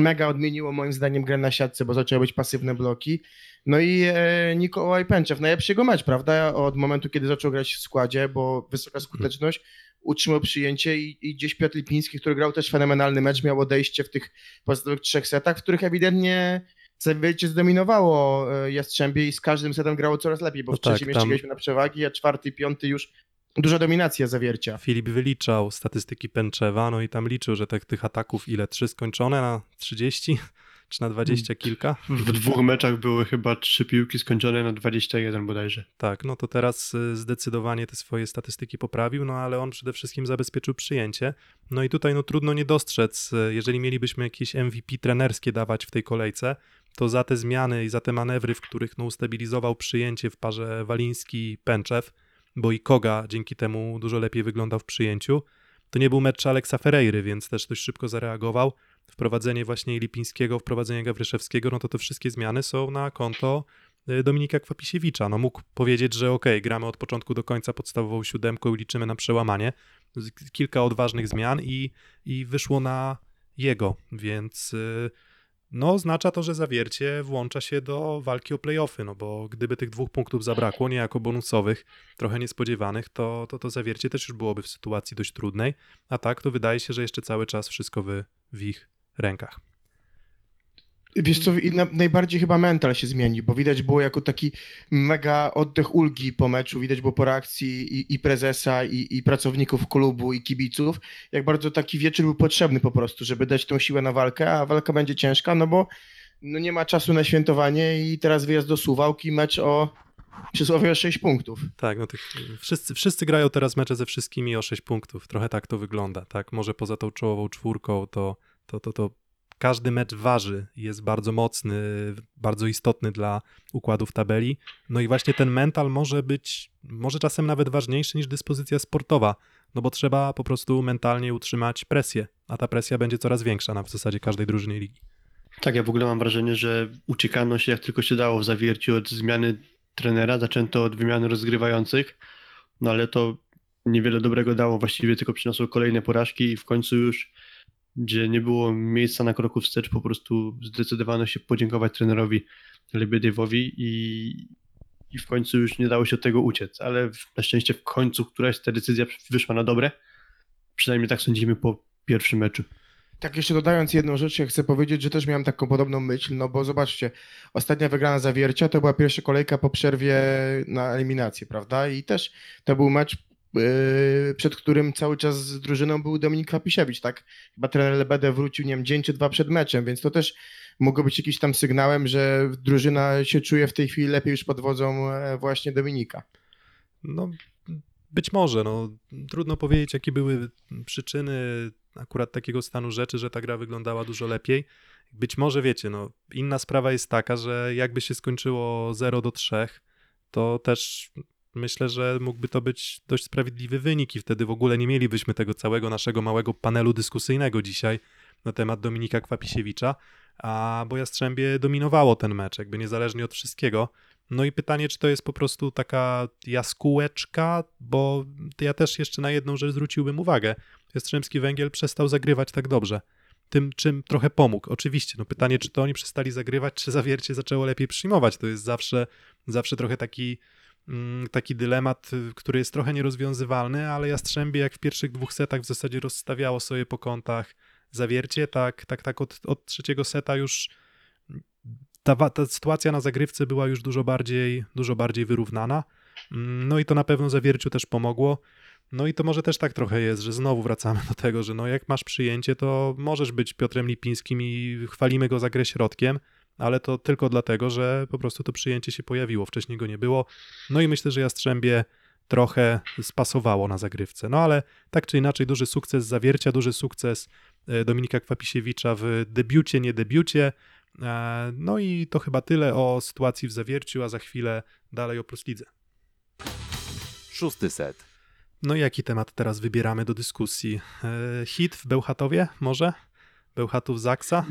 Mega odmieniło moim zdaniem grę na siatce, bo zaczęły być pasywne bloki. No i e, Nikołaj Pęczew, najlepszy jego mecz, prawda? Od momentu, kiedy zaczął grać w składzie, bo wysoka skuteczność, utrzymał przyjęcie i, i gdzieś Piotr Lipiński, który grał też fenomenalny mecz, miał odejście w tych pozostałych trzech setach, w których ewidentnie Zawiercie zdominowało e, Jastrzębie i z każdym setem grało coraz lepiej, bo No w trzecim tak, jeszcze tam- na przewagi, a czwarty, piąty już duża dominacja Zawiercia. Filip wyliczał statystyki Pęczewa, no i tam liczył, że tych, tych ataków ile? Trzy skończone na 30? czy na 20 kilka. W dwóch meczach były chyba trzy piłki skończone na 21 bodajże. Tak, no to teraz y, zdecydowanie te swoje statystyki poprawił, no ale on przede wszystkim zabezpieczył przyjęcie. No i tutaj no trudno nie dostrzec, y, jeżeli mielibyśmy jakieś MVP trenerskie dawać w tej kolejce, to za te zmiany i za te manewry, w których no ustabilizował przyjęcie w parze Waliński-Pęczew, bo i Koga dzięki temu dużo lepiej wyglądał w przyjęciu, to nie był mecz Aleksa Ferreiry, więc też dość szybko zareagował. Wprowadzenie właśnie Lipińskiego, wprowadzenie Gawryszewskiego, no to te wszystkie zmiany są na konto y, Dominika Kwapisiewicza. No mógł powiedzieć, że okej, gramy od początku do końca podstawową siódemką i liczymy na przełamanie. Kilka odważnych zmian i, i wyszło na jego, więc y, no oznacza to, że zawiercie włącza się do walki o playoffy, no bo gdyby tych dwóch punktów zabrakło, niejako bonusowych, trochę niespodziewanych, to, to to zawiercie też już byłoby w sytuacji dość trudnej, a tak to wydaje się, że jeszcze cały czas wszystko w, w ich rękach. Wiesz co, najbardziej chyba mental się zmieni, bo widać było jako taki mega oddech ulgi po meczu, widać było po reakcji i, i prezesa, i, i pracowników klubu, i kibiców, jak bardzo taki wieczór był potrzebny po prostu, żeby dać tą siłę na walkę, a walka będzie ciężka, no bo no nie ma czasu na świętowanie i teraz wyjazd do Suwałki, mecz o przysłowie o 6 punktów. Tak, no tych, wszyscy, wszyscy grają teraz mecze ze wszystkimi o 6 punktów. Trochę tak to wygląda, tak? Może poza tą czołową czwórką, to, to, to, to każdy mecz waży, jest bardzo mocny, bardzo istotny dla układów tabeli. No i właśnie ten mental może być, może czasem nawet ważniejszy niż dyspozycja sportowa, no bo trzeba po prostu mentalnie utrzymać presję, a ta presja będzie coraz większa na w zasadzie każdej drużyny ligi. Tak, ja w ogóle mam wrażenie, że uciekano się jak tylko się dało w zawierciu od zmiany trenera. Zaczęto od wymiany rozgrywających, no ale to niewiele dobrego dało. Właściwie tylko przyniosło kolejne porażki i w końcu już, gdzie nie było miejsca na kroku wstecz, po prostu zdecydowano się podziękować trenerowi Lebediewowi i, i w końcu już nie dało się od tego uciec. Ale na szczęście w końcu któraś ta decyzja wyszła na dobre. Przynajmniej tak sądzimy po pierwszym meczu. Tak, jeszcze dodając jedną rzecz, ja chcę powiedzieć, że też miałem taką podobną myśl, no bo zobaczcie, ostatnia wygrana zawiercia to była pierwsza kolejka po przerwie na eliminację, prawda? I też to był mecz, przed którym cały czas z drużyną był Dominik Kwapisiewicz, tak? Chyba trener Lebede wrócił, nie wiem, dzień czy dwa przed meczem, więc to też mogło być jakimś tam sygnałem, że drużyna się czuje w tej chwili lepiej już pod wodzą e, właśnie Dominika. No, być może. No, trudno powiedzieć, jakie były przyczyny akurat takiego stanu rzeczy, że ta gra wyglądała dużo lepiej. Być może wiecie, no, inna sprawa jest taka, że jakby się skończyło 0 do 3, to też myślę, że mógłby to być dość sprawiedliwy wynik i wtedy w ogóle nie mielibyśmy tego całego naszego małego panelu dyskusyjnego dzisiaj na temat Dominika Kwapisiewicza, a bo Jastrzębie dominowało ten mecz, jakby niezależnie od wszystkiego. No i pytanie, czy to jest po prostu taka jaskółeczka, bo ja też jeszcze na jedną rzecz zwróciłbym uwagę. Jastrzębski Węgiel przestał zagrywać tak dobrze. Tym, czym trochę pomógł. Oczywiście, no pytanie, czy to oni przestali zagrywać, czy zawiercie zaczęło lepiej przyjmować. To jest zawsze, zawsze trochę taki, taki dylemat, y, który jest trochę nierozwiązywalny, ale Jastrzębie jak w pierwszych dwóch setach w zasadzie rozstawiało sobie po kątach zawiercie, tak, tak, tak od, od trzeciego seta już ta, wa- ta sytuacja na zagrywce była już dużo bardziej, dużo bardziej wyrównana. Mm, No i to na pewno zawierciu też pomogło. No i to może też tak trochę jest, że znowu wracamy do tego, że no jak masz przyjęcie, to możesz być Piotrem Lipińskim i chwalimy go za grę środkiem, ale to tylko dlatego, że po prostu to przyjęcie się pojawiło, wcześniej go nie było. No i myślę, że Jastrzębie trochę spasowało na zagrywce. No ale tak czy inaczej duży sukces zawiercia, duży sukces e, Dominika Kwapisiewicza w debiucie, nie debiucie. E, No i to chyba tyle o sytuacji w zawierciu, a za chwilę dalej o Plus Lidze. Szósty set. No i jaki temat teraz wybieramy do dyskusji? E, Hit w Bełchatowie może? Bełchatów Zaksa?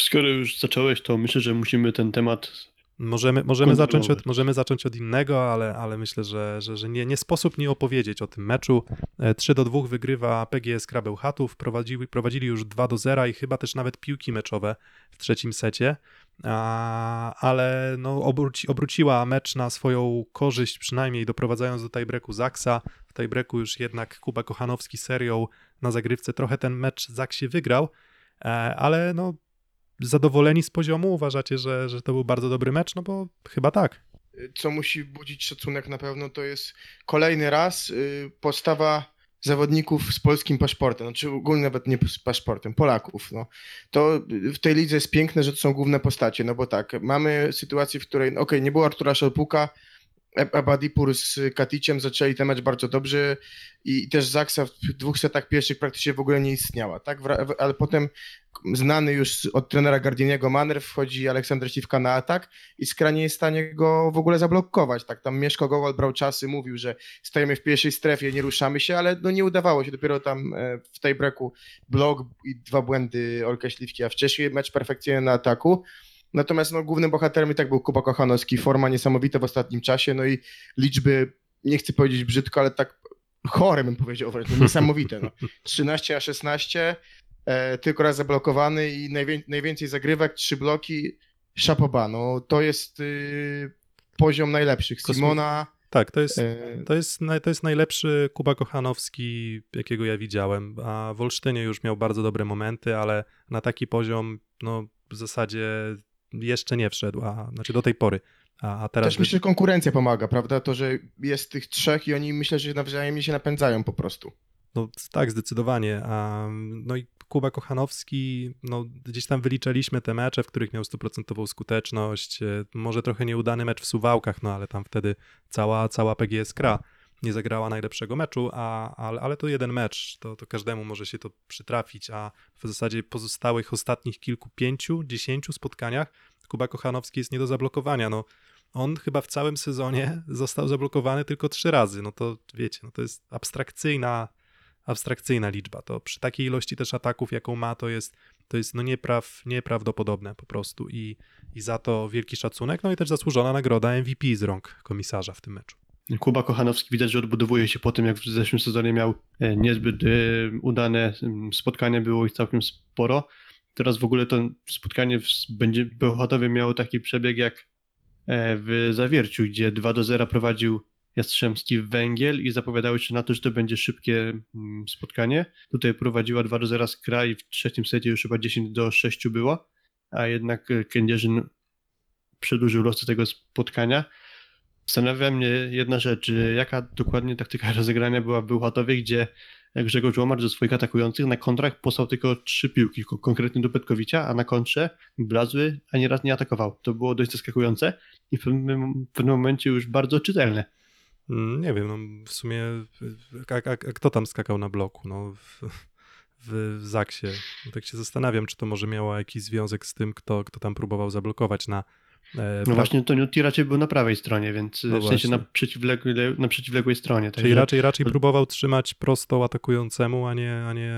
Skoro już zacząłeś, to myślę, że musimy ten temat Możemy, możemy, zacząć od, możemy zacząć od innego, ale, ale myślę, że, że, że nie, nie sposób nie opowiedzieć o tym meczu. E, 3 do 2 wygrywa PGS Kra Bełchatów. Prowadzili, prowadzili już 2 do 0 i chyba też nawet piłki meczowe w trzecim secie. A, ale no, obróci, obróciła mecz na swoją korzyść, przynajmniej doprowadzając do tiebreaku Zaksa. W tiebreaku już jednak Kuba Kochanowski serią na zagrywce trochę ten mecz Zaksie wygrał, e, ale no, zadowoleni z poziomu? Uważacie, że, że to był bardzo dobry mecz? No bo chyba tak. co musi budzić szacunek na pewno, to jest kolejny raz y, postawa zawodników z polskim paszportem, znaczy ogólnie nawet nie z paszportem, Polaków, no, to w tej lidze jest piękne, że to są główne postacie, no bo tak, mamy sytuację, w której, okej, nie było Artura Szalpuka, Abadipur z Katiciem zaczęli ten mecz bardzo dobrze i też Zaksa w dwóch setach pierwszych praktycznie w ogóle nie istniała, tak? Ale potem znany już od trenera Gardiniego Manner wchodzi Aleksander Siwka na atak i Skra jest w stanie go w ogóle zablokować, tak? Tam Mieszko Gowal brał czasy, mówił, że stajemy w pierwszej strefie, nie ruszamy się, ale no nie udawało się, dopiero tam e, w tej breaku blok i dwa błędy Olka Śliwki, a wcześniej mecz perfekcyjny na ataku. Natomiast no, głównym bohaterem i tak był Kuba Kochanowski, forma niesamowita w ostatnim czasie, no i liczby, nie chcę powiedzieć brzydko, ale tak chore bym powiedział, wręcz no, niesamowite. No. 13 na 16, e, tylko raz zablokowany i najwię, najwięcej zagrywek, trzy bloki, szapoba, no to jest y, poziom najlepszych. Simona, Tak, to jest, e, to, jest, to jest najlepszy Kuba Kochanowski, jakiego ja widziałem. A w Olsztynie już miał bardzo dobre momenty, ale na taki poziom, no w zasadzie jeszcze nie wszedł, a znaczy do tej pory. A, a teraz. też myślę, że konkurencja pomaga, prawda? To, że jest tych trzech i oni myślę, że nawzajem się napędzają po prostu. No tak, zdecydowanie. No i Kuba Kochanowski, no gdzieś tam wyliczaliśmy te mecze, w których miał stuprocentową skuteczność. E, Może trochę nieudany mecz w Suwałkach, no ale tam wtedy cała, cała PGS Kra nie zagrała najlepszego meczu, a, ale, ale to jeden mecz, to, to każdemu może się to przytrafić, a w zasadzie pozostałych ostatnich kilku, pięciu, dziesięciu spotkaniach Kuba Kochanowski jest nie do zablokowania. No, on chyba w całym sezonie został zablokowany tylko trzy razy. No to wiecie, no to jest abstrakcyjna, abstrakcyjna liczba. To przy takiej ilości też ataków, jaką ma, to jest, to jest no niepraw, nieprawdopodobne po prostu i, i za to wielki szacunek, no i też zasłużona nagroda MVP z rąk komisarza w tym meczu. Kuba Kochanowski widać, że odbudowuje się po tym, jak w zeszłym sezonie miał e, niezbyt e, udane spotkania, było ich całkiem sporo. Teraz w ogóle to spotkanie będzie Bełchatowie miało taki przebieg jak e, w Zawierciu, gdzie 2 do 0 prowadził Jastrzębski Węgiel i zapowiadały się na to, że to będzie szybkie spotkanie. Tutaj prowadziła 2 do 0 Skra i w trzecim secie już chyba 10 do 6 było, a jednak Kędzierzyn przedłużył losy tego spotkania. Zastanawia mnie jedna rzecz, jaka dokładnie taktyka rozegrania była w Bełchatowie, gdzie Grzegorz Łomar ze swoich atakujących na kontrakt posłał tylko trzy piłki, ko- konkretnie do Petkowicia, a na kontrze Blazły ani raz nie atakował. To było dość zaskakujące i w pewnym, w pewnym momencie już bardzo czytelne. Mm, Nie wiem, no w sumie a, a, a kto tam skakał na bloku? No, w, w, w Zaksie. No, tak się zastanawiam, czy to może miało jakiś związek z tym, kto, kto tam próbował zablokować na No pra- właśnie Toniutti raczej był na prawej stronie, więc No w sensie na przeciwległej, na przeciwległej stronie. Czyli także- raczej, raczej próbował trzymać prosto atakującemu, a nie, a nie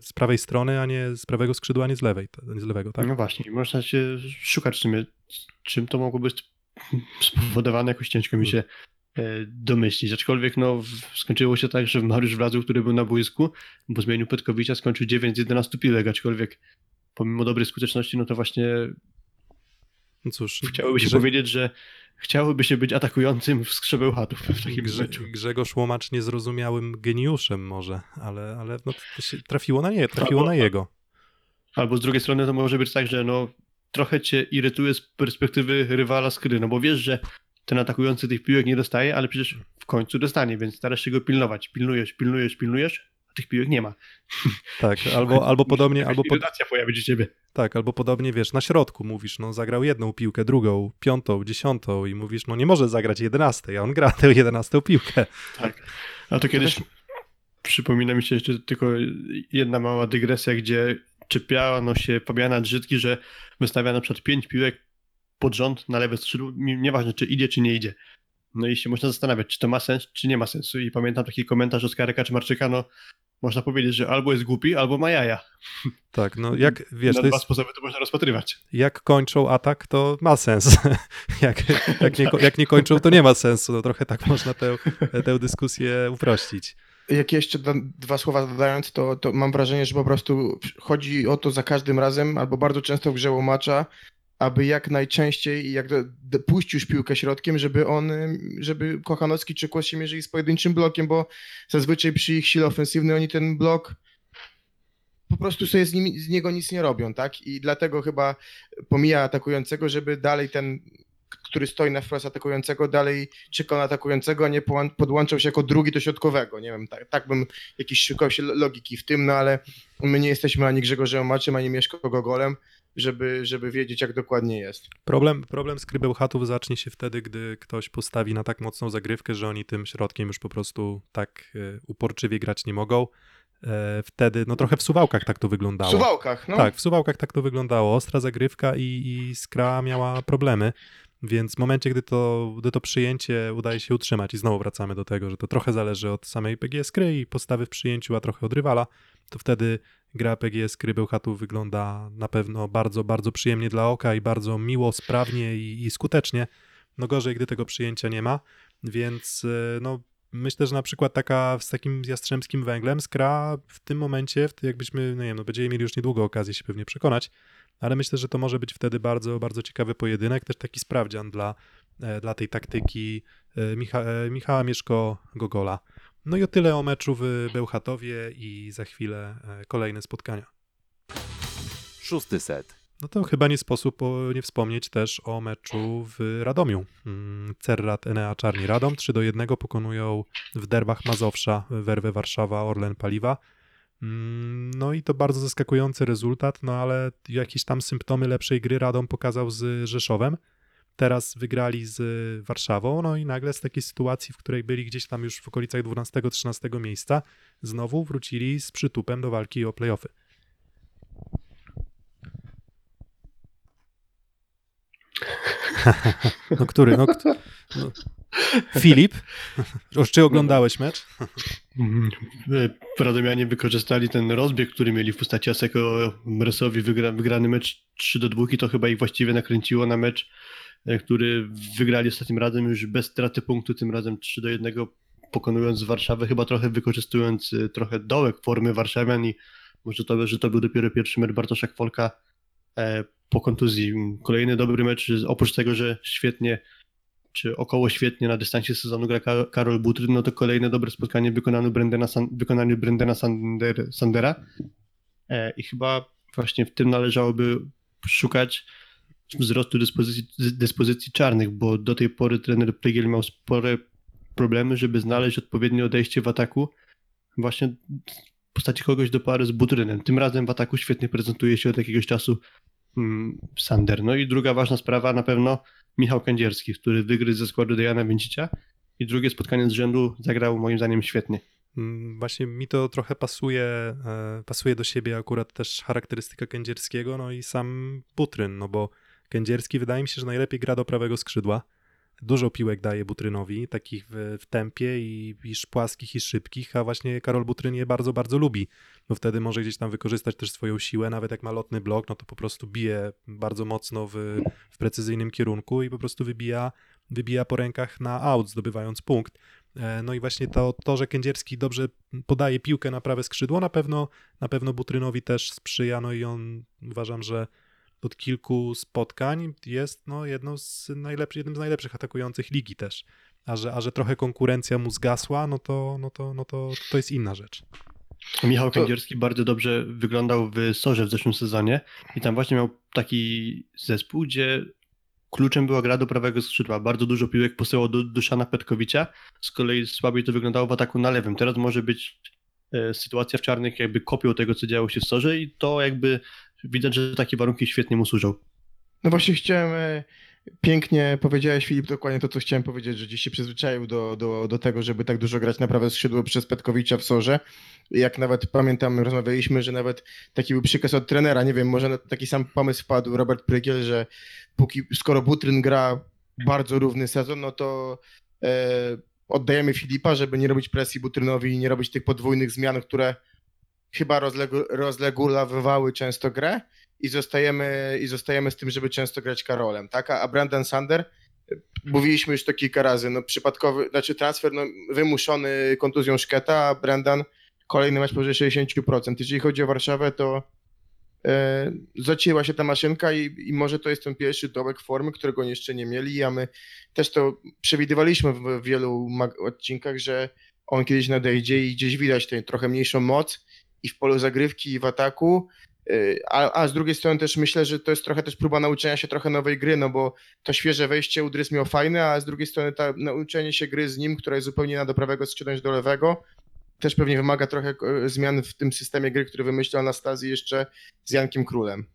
z prawej strony, a nie z prawego skrzydła, a nie z lewej, nie z lewego, tak? No właśnie, można się szukać sumie, czym to mogło być spowodowane, jakoś ciężko mi się e, domyślić. Aczkolwiek no, skończyło się tak, że Mariusz Wlazu, który był na boisku, bo zmienił Petkowicia, skończył 9 z 11 piłek, aczkolwiek pomimo dobrej skuteczności, no to właśnie No cóż, chciałoby się Grze- powiedzieć, że chciałoby się być atakującym w skrzebeł chatów w takim Grze, meczu. Grzegorz Łomacz niezrozumiałym geniuszem może, ale, ale no, to się trafiło na nie, trafiło Albo- na jego. Albo z drugiej strony to może być tak, że no trochę cię irytuje z perspektywy rywala z gry, no bo wiesz, że ten atakujący tych piłek nie dostaje, ale przecież w końcu dostanie, więc starasz się go pilnować. Pilnujesz, pilnujesz, pilnujesz, tych piłek nie ma. Tak, albo, albo podobnie, albo po, irytacja pojawi się ciebie. tak, albo podobnie, wiesz, na środku mówisz, no zagrał jedną piłkę, drugą, piątą, dziesiątą i mówisz, no nie może zagrać jedenastej, a on gra tę jedenastą piłkę. Tak. A to kiedyś przypomina mi się jeszcze tylko jedna mała dygresja, gdzie czepiano się Fabiana Drzytki, że wystawia na przykład pięć piłek pod rząd na lewe skrzydło, nieważne czy idzie, czy nie idzie. No i się można zastanawiać, czy to ma sens, czy nie ma sensu. I pamiętam taki komentarz Oskarka Kaczmarczyka, no można powiedzieć, że albo jest głupi, albo ma jaja. Tak, no jak, wiesz, na to dwa jest, sposoby to można rozpatrywać. jak kończą atak, to ma sens. jak, jak, nie, jak nie kończą, to nie ma sensu. No trochę tak można tę, tę dyskusję uprościć. Jak jeszcze dwa słowa dodając, to, to mam wrażenie, że po prostu chodzi o to za każdym razem, albo bardzo często w grze łomacza, aby jak najczęściej jak puścił piłkę środkiem, żeby on, żeby Kochanowski czy Kłos się mierzyli z pojedynczym blokiem, bo zazwyczaj przy ich sile ofensywnej oni ten blok po prostu sobie z, nim, z niego nic nie robią, tak? I dlatego chyba pomija atakującego, żeby dalej ten, który stoi na wprost atakującego, dalej czekał na atakującego, a nie podłączał się jako drugi do środkowego. Nie wiem, tak, tak bym jakiś szukał się logiki w tym, no ale my nie jesteśmy ani Grzegorzem Maczem, ani Mieszko Gogolem, żeby, żeby wiedzieć, jak dokładnie jest. Problem, problem skrybełchatów zacznie się wtedy, gdy ktoś postawi na tak mocną zagrywkę, że oni tym środkiem już po prostu tak e, uporczywie grać nie mogą. E, Wtedy, no trochę w suwałkach tak to W wyglądało. suwałkach, no. Tak, w suwałkach tak to wyglądało. Ostra zagrywka i, i Skra miała problemy. Więc w momencie, gdy to, gdy to przyjęcie udaje się utrzymać, i znowu wracamy do tego, że to trochę zależy od samej PGS Kry i postawy w przyjęciu, a trochę od rywala, to wtedy gra PGS Kry Bełchatów wygląda na pewno bardzo, bardzo przyjemnie dla oka i bardzo miło, sprawnie i, i skutecznie. No gorzej, gdy tego przyjęcia nie ma, więc e, no myślę, że na przykład taka z takim jastrzębskim węglem skra w tym momencie, jakbyśmy, no nie wiem, no będziemy mieli już niedługo okazję się pewnie przekonać, ale myślę, że to może być wtedy bardzo, bardzo ciekawy pojedynek, też taki sprawdzian dla, e, dla tej taktyki e, Micha, e, Michała Mieszko-Gogola. No i o tyle o meczu w Bełchatowie i za chwilę kolejne spotkania. Szósty set. No to chyba nie sposób nie wspomnieć też o meczu w Radomiu. Mm, Cerrat Enea Czarni Radom 3 do 1 pokonują w derbach Mazowsza Werwę Warszawa Orlen Paliwa. Mm, No i to bardzo zaskakujący rezultat, no ale jakieś tam symptomy lepszej gry Radom pokazał z Rzeszowem. Teraz wygrali z Warszawą, no i nagle z takiej sytuacji, w której byli gdzieś tam już w okolicach 12-13 miejsca, znowu wrócili z przytupem do walki o playoffy. No który? No, no. Filip? Już czy oglądałeś mecz? Mhm. E, Radomianie wykorzystali ten rozbieg, który mieli w postaci Aseko Mresowi wygra, wygrany mecz 3 do 2 i to chyba ich właściwie nakręciło na mecz, e, który wygrali ostatnim razem już bez straty punktu, tym razem 3 do 1 pokonując Warszawę, chyba trochę wykorzystując e, trochę dołek formy Warszawian i może to, że to był dopiero pierwszy mecz Bartosza Kwolka po kontuzji. Kolejny dobry mecz, oprócz tego, że świetnie czy około świetnie na dystansie sezonu gra Ka- Karol Butryn, no to kolejne dobre spotkanie w wykonaniu Brendana, wykonaniu Brendana Sander, Sandera e, i chyba właśnie w tym należałoby szukać wzrostu dyspozycji, dyspozycji czarnych, bo do tej pory trener Prygiel miał spore problemy, żeby znaleźć odpowiednie odejście w ataku właśnie w postaci kogoś do pary z Butrynem. Tym razem w ataku świetnie prezentuje się od jakiegoś czasu mm, Sander. No i druga ważna sprawa na pewno Michał Kędzierski, który wygryzł ze składu Dejana Więcicia i drugie spotkanie z rzędu zagrał moim zdaniem świetnie. Mm, Właśnie mi to trochę pasuje, e, pasuje do siebie akurat też charakterystyka Kędzierskiego, no i sam Butryn, no bo Kędzierski wydaje mi się, że najlepiej gra do prawego skrzydła. Dużo piłek daje Butrynowi, takich w, w tempie i, i płaskich i szybkich, a właśnie Karol Butryn je bardzo, bardzo lubi, bo wtedy może gdzieś tam wykorzystać też swoją siłę, nawet jak ma lotny blok, no to po prostu bije bardzo mocno w, w precyzyjnym kierunku i po prostu wybija, wybija po rękach na out, zdobywając punkt. E, No i właśnie to, to, że Kędzierski dobrze podaje piłkę na prawe skrzydło, na pewno, na pewno Butrynowi też sprzyja, no i on uważam, że od kilku spotkań jest no, jedną z najlepszych, jednym z najlepszych atakujących ligi też. A że, a że trochę konkurencja mu zgasła, no to, no to, no to, to jest inna rzecz. Michał To- Kędzierski bardzo dobrze wyglądał w Sorze w zeszłym sezonie i tam właśnie miał taki zespół, gdzie kluczem była gra do prawego skrzydła. Bardzo dużo piłek posyłał do Duszana Petkowicza, z kolei słabiej to wyglądało w ataku na lewym. Teraz może być e, sytuacja w czarnych jakby kopią tego, co działo się w Sorze i to jakby widać, że takie warunki świetnie mu służą. No właśnie chciałem, e, pięknie powiedziałeś Filip dokładnie to, co chciałem powiedzieć, że gdzieś się przyzwyczaił do, do, do tego, żeby tak dużo grać na prawe skrzydło przez Petkowicza w Sorze. Jak nawet pamiętam, rozmawialiśmy, że nawet taki był przykaz od trenera, nie wiem, może na taki sam pomysł wpadł Robert Prygiel, że póki, skoro Butryn gra bardzo równy sezon, no to e, oddajemy Filipa, żeby nie robić presji Butrynowi i nie robić tych podwójnych zmian, które chyba rozlegu, rozlegulawywały często grę i zostajemy, i zostajemy z tym, żeby często grać Karolem, tak? A Brandon Sander, y, mówiliśmy już to kilka razy, no przypadkowy, znaczy transfer no, wymuszony kontuzją Szketa, a Brendan kolejny mecz powyżej 60%. Jeżeli chodzi o Warszawę, to e, zacięła się ta maszynka i, i może to jest ten pierwszy dołek formy, którego jeszcze nie mieli, a my też to przewidywaliśmy w, w wielu odcinkach, że on kiedyś nadejdzie i gdzieś widać tę trochę mniejszą moc i w polu zagrywki i w ataku, Y, A, a z drugiej strony też myślę, że to jest trochę też próba nauczenia się trochę nowej gry, no bo to świeże wejście Udrys miał fajne, a z drugiej strony ta nauczenie się gry z nim, która jest zupełnie na do prawego skrzydła do lewego, też pewnie wymaga trochę e, zmian w tym systemie gry, który wymyślił Anastazji jeszcze z Jankiem Królem.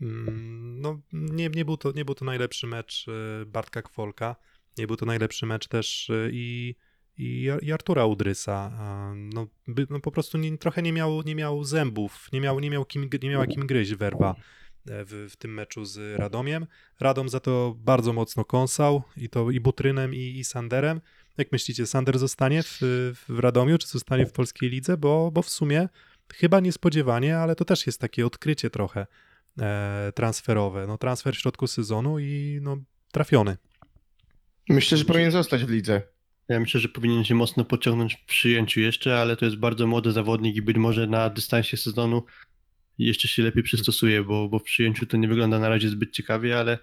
Mm, No, nie, nie, był to, nie był to najlepszy mecz e, Bartka Kwolka. Nie był to najlepszy mecz też e, i, i, i Artura Udrysa. No, by, no po prostu nie, trochę nie miał, nie miał zębów, nie, miał, nie, miał kim, nie miała kim gryźć werwa e, w, w tym meczu z Radomiem. Radom za to bardzo mocno kąsał i to i Butrynem i, i Sanderem. Jak myślicie, Sander zostanie w, w Radomiu, czy zostanie w polskiej lidze? Bo, bo w sumie chyba niespodziewanie, ale to też jest takie odkrycie trochę e, transferowe. No, transfer w środku sezonu i no, trafiony. Myślę, że powinien zostać w lidze. Ja myślę, że powinien się mocno podciągnąć w przyjęciu jeszcze, ale to jest bardzo młody zawodnik i być może na dystansie sezonu jeszcze się lepiej przystosuje, bo, bo w przyjęciu to nie wygląda na razie zbyt ciekawie, ale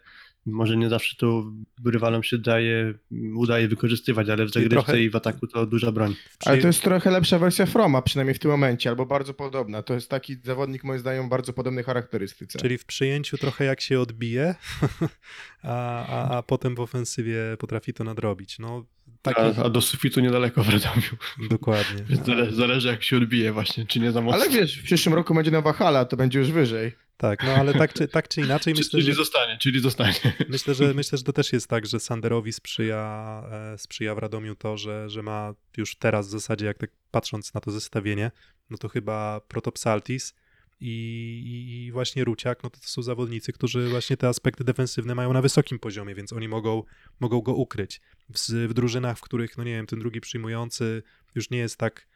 może nie zawsze to rywalom się daje, udaje wykorzystywać, ale w zagrywce trochę- i w ataku to duża broń. Ale to jest trochę lepsza wersja Froma, przynajmniej w tym momencie, albo bardzo podobna. To jest taki zawodnik, moim zdaniem, bardzo podobnej charakterystyce. Czyli w przyjęciu trochę jak się odbije, a, a, a potem w ofensywie potrafi to nadrobić. No, taki, A, a do sufitu niedaleko w Radomiu. dokładnie. Więc zale, zależy jak się odbije właśnie, czy nie za mocno. Ale wiesz, w przyszłym roku będzie nowa hala, to będzie już wyżej. Tak, no ale tak czy, tak czy inaczej myślę, czyli że, zostanie, czyli zostanie. myślę, że myślę, że to też jest tak, że Sanderowi sprzyja, e, sprzyja w Radomiu to, że, że ma już teraz w zasadzie, jak tak patrząc na to zestawienie, no to chyba Protopsaltis i, i, właśnie Ruciak, no to, to są zawodnicy, którzy właśnie te aspekty defensywne mają na wysokim poziomie, więc oni mogą, mogą go ukryć. W, w drużynach, w których, no nie wiem, ten drugi przyjmujący już nie jest tak,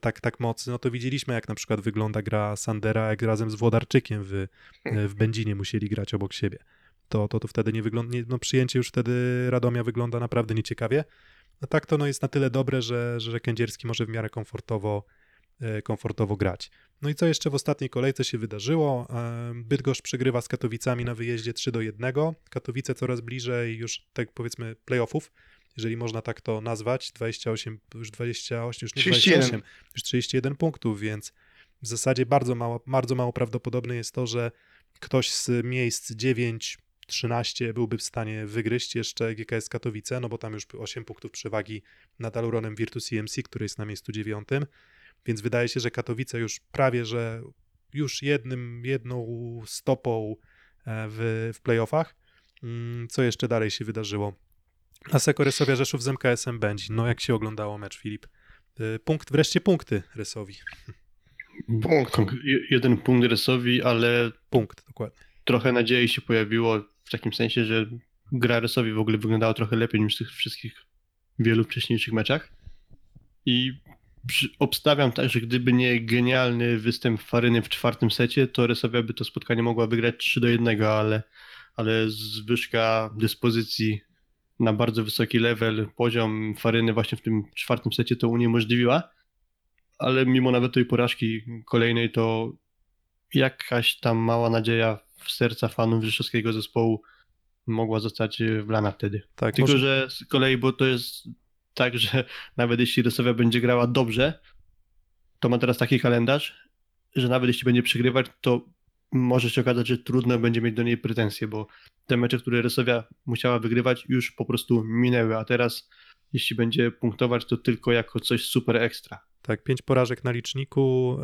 tak, tak mocny, no to widzieliśmy, jak na przykład wygląda gra Sandera, jak razem z Włodarczykiem w, e, w Będzinie musieli grać obok siebie. To, to, to wtedy nie wygląda, no przyjęcie już wtedy Radomia wygląda naprawdę nieciekawie. A tak to no jest na tyle dobre, że, że Kędzierski może w miarę komfortowo, e, komfortowo grać. No i co jeszcze w ostatniej kolejce się wydarzyło? E, Bydgoszcz przegrywa z Katowicami na wyjeździe 3 do 1. Katowice coraz bliżej już tak powiedzmy playoffów, jeżeli można tak to nazwać. 28, już 28, już nie 31. 28, już 31 punktów, więc w zasadzie bardzo mało, bardzo mało prawdopodobne jest to, że ktoś z miejsc 9, 13 byłby w stanie wygryźć jeszcze GKS Katowice, no bo tam już 8 punktów przewagi nad Aluronem Virtus EMC, który jest na miejscu 9. Więc wydaje się, że Katowice już prawie, że już jednym, jedną stopą e, w, w playoffach. Mm, Co jeszcze dalej się wydarzyło? Aseko Resowia Rzeszów z MKS-em Będzin. No jak się oglądało mecz, Filip? Y, Punkt, wreszcie punkty Resowi. Punkt. Jeden punkt Resowi, ale Punkt, dokładnie. trochę nadziei się pojawiło w takim sensie, że gra Resowi w ogóle wyglądała trochę lepiej niż w tych wszystkich wielu wcześniejszych meczach. I obstawiam tak, że gdyby nie genialny występ Faryny w czwartym secie, to Resowia by to spotkanie mogła wygrać 3 do 1, ale, ale zwyżka dyspozycji na bardzo wysoki level, poziom Faryny właśnie w tym czwartym secie to uniemożliwiła. Ale mimo nawet tej porażki kolejnej, to jakaś tam mała nadzieja w serca fanów rzeszowskiego zespołu mogła zostać e, wlana wtedy. Tak, Tylko, może- że z kolei, bo to jest tak, że nawet jeśli Resowia będzie grała dobrze, to ma teraz taki kalendarz, że nawet jeśli będzie przegrywać, to może się okazać, że trudno będzie mieć do niej pretensje, bo te mecze, które Resowia musiała wygrywać, już po prostu minęły, a teraz jeśli będzie punktować, to tylko jako coś super ekstra. Tak, pięć porażek na liczniku,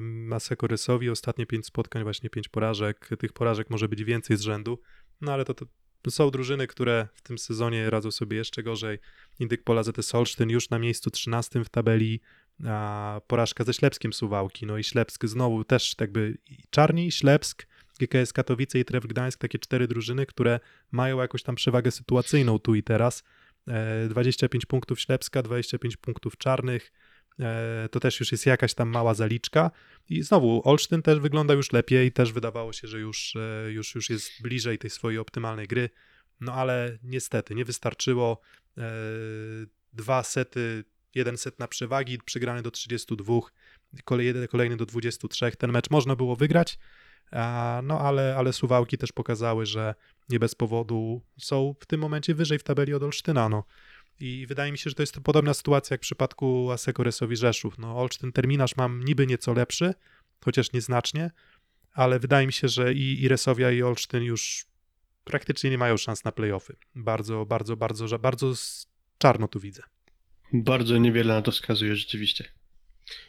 Maseko Rysowi, ostatnie pięć spotkań, właśnie pięć porażek. Tych porażek może być więcej z rzędu, no ale to, to są drużyny, które w tym sezonie radzą sobie jeszcze gorzej. Indyk Pola ZS Olsztyn już na miejscu 13 w tabeli, a porażka ze Ślepskiem Suwałki, no i Ślepsk znowu też jakby Czarni, Ślepsk, GKS Katowice i Tref Gdańsk, takie cztery drużyny, które mają jakąś tam przewagę sytuacyjną tu i teraz. E, 25 punktów Ślepska, 25 punktów Czarnych, E, to też już jest jakaś tam mała zaliczka. I znowu Olsztyn też wygląda już lepiej, też wydawało się, że już, e, już, już jest bliżej tej swojej optymalnej gry. No ale niestety nie wystarczyło. E, Dwa sety, jeden set na przewagi, przegrany do 32, kolej, jeden- kolejny do 23. Ten mecz można było wygrać, no ale, ale Suwałki też pokazały, że nie bez powodu są w tym momencie wyżej w tabeli od Olsztyna. No. I wydaje mi się, że to jest podobna sytuacja jak w przypadku Aseko Resowi Rzeszów. No, Olsztyn terminarz mam niby nieco lepszy, chociaż nieznacznie, ale wydaje mi się, że i, i Resowia, i Olsztyn już praktycznie nie mają szans na playoffy. Bardzo, bardzo, bardzo, bardzo czarno tu widzę. Bardzo niewiele na to wskazuje rzeczywiście.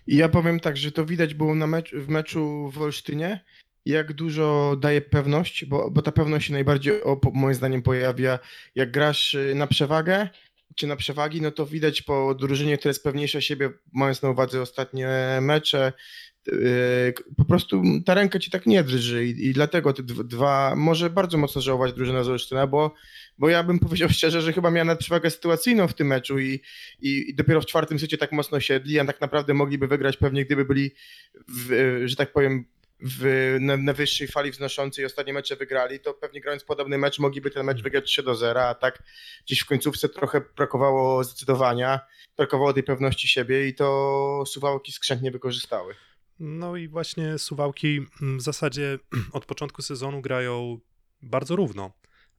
I ja powiem tak, że to widać było na mecz, w meczu w Olsztynie, jak dużo daje pewność, bo, bo ta pewność się najbardziej, o, moim zdaniem, pojawia, jak grasz y, na przewagę, czy na przewagi, no to widać po drużynie, która jest pewniejsza siebie, mając na uwadze ostatnie mecze, yy, po prostu ta ręka ci tak nie drży i, i dlatego te dw- dwa, może bardzo mocno żałować drużyna z Olsztyna, bo, bo ja bym powiedział szczerze, że chyba miała nawet przewagę sytuacyjną w tym meczu i, i, i dopiero w czwartym secie tak mocno siedli, a tak naprawdę mogliby wygrać pewnie, gdyby byli, w, że tak powiem, w, na, na wyższej fali wznoszącej ostatnie mecze wygrali, to pewnie grając podobny mecz mogliby ten mecz wygrać 3 do 0, a tak gdzieś w końcówce trochę brakowało zdecydowania, brakowało tej pewności siebie i to Suwałki skrzętnie wykorzystały. No i właśnie Suwałki w zasadzie od początku sezonu grają bardzo równo.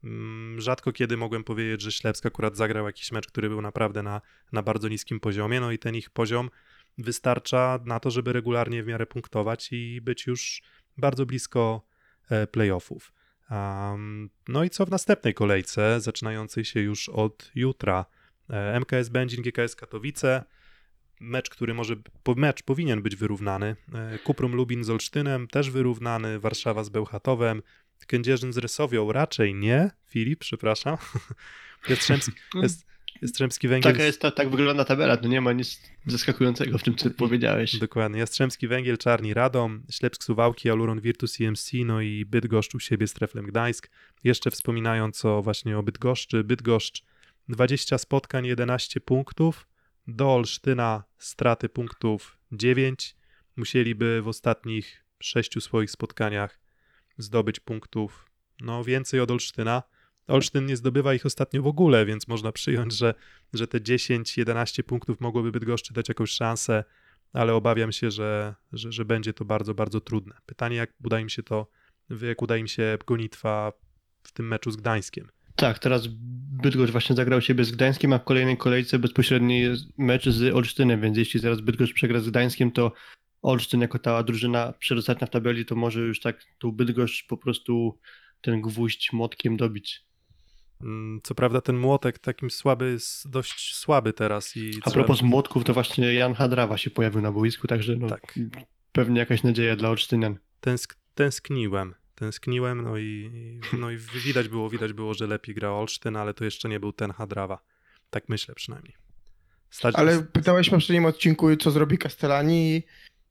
Mm, Rzadko kiedy mogłem powiedzieć, że Ślepsk akurat zagrał jakiś mecz, który był naprawdę na, na bardzo niskim poziomie, no i ten ich poziom wystarcza na to, żeby regularnie w miarę punktować i być już bardzo blisko e, playoffów. No i co w następnej kolejce, zaczynającej się już od jutra. E, MKS Będzin, GKS Katowice, mecz, który może, mecz powinien być wyrównany. E, Kuprum Lubin z Olsztynem też wyrównany, Warszawa z Bełchatowem, Kędzierzyn z Rysowią raczej nie, Filip, przepraszam. Jastrzębski, jest, Jastrzębski Węgiel... Taka jest ta, tak wygląda tabela, no nie ma nic zaskakującego w tym, co powiedziałeś. Dokładnie. Jastrzębski Węgiel, Czarni Radom, Ślepsk Suwałki, Aluron Virtus EMC, no i Bydgoszcz u siebie z Treflem Gdańsk. Jeszcze wspominając o właśnie o Bydgoszczy. Bydgoszcz 20 spotkań, 11 punktów. Do Olsztyna straty punktów 9. Musieliby w ostatnich sześciu swoich spotkaniach zdobyć punktów no więcej od Olsztyna. Olsztyn nie zdobywa ich ostatnio w ogóle, więc można przyjąć, że, że te 10-11 punktów mogłoby Bydgoszczy dać jakąś szansę, ale obawiam się, że, że, że będzie to bardzo, bardzo trudne. Pytanie, jak uda im się to, jak uda im się gonitwa w tym meczu z Gdańskiem. Tak, teraz Bydgoszcz właśnie zagrał siebie z Gdańskiem, a w kolejnej kolejce bezpośredni mecz z Olsztynem, więc jeśli zaraz Bydgoszcz przegra z Gdańskiem, to Olsztyn jako ta drużyna przedostatnia w tabeli, to może już tak tu Bydgoszcz po prostu ten gwóźdź młotkiem dobić. Mm, Co prawda ten młotek takim słaby jest dość słaby teraz i A propos młotków, to właśnie Jan Hadrawa się pojawił na boisku, także no, Tak. pewnie jakaś nadzieja dla Olsztynian. tęsk, tęskniłem. Tęskniłem, no i, no i widać było, widać było, że lepiej gra Olsztyn, ale to jeszcze nie był ten Hadrawa. Tak myślę przynajmniej. Stać, Ale pytałeś w poprzednim odcinku, co zrobi Castellani i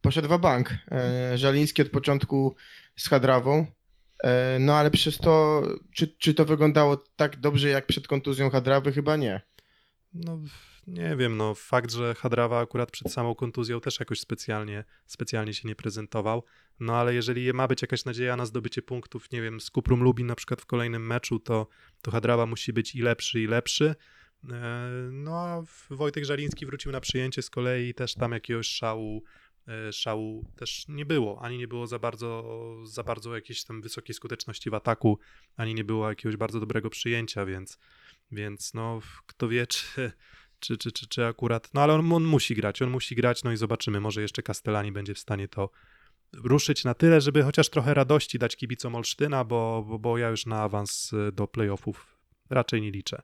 poszedł w bank. E, Żaliński od początku z Hadrawą. E, no ale przez to, czy, czy to wyglądało tak dobrze jak przed kontuzją Hadrawy? Chyba nie. No, nie wiem, no fakt, że Hadrawa akurat przed samą kontuzją też jakoś specjalnie, specjalnie się nie prezentował, no ale jeżeli ma być jakaś nadzieja na zdobycie punktów, nie wiem, z Kuprum Lubin na przykład w kolejnym meczu, to, to Hadrawa musi być i lepszy, i lepszy. E, No a Wojtek Żaliński wrócił na przyjęcie z kolei i też tam jakiegoś szału, szału też nie było, ani nie było za bardzo, za bardzo jakiejś tam wysokiej skuteczności w ataku, ani nie było jakiegoś bardzo dobrego przyjęcia, więc, więc no kto wie, czy, czy, czy, czy, czy akurat. No ale on, on musi grać, on musi grać, no i zobaczymy. Może jeszcze Castellani będzie w stanie to ruszyć na tyle, żeby chociaż trochę radości dać kibicom Olsztyna, bo, bo, bo ja już na awans y, do playoffów raczej nie liczę.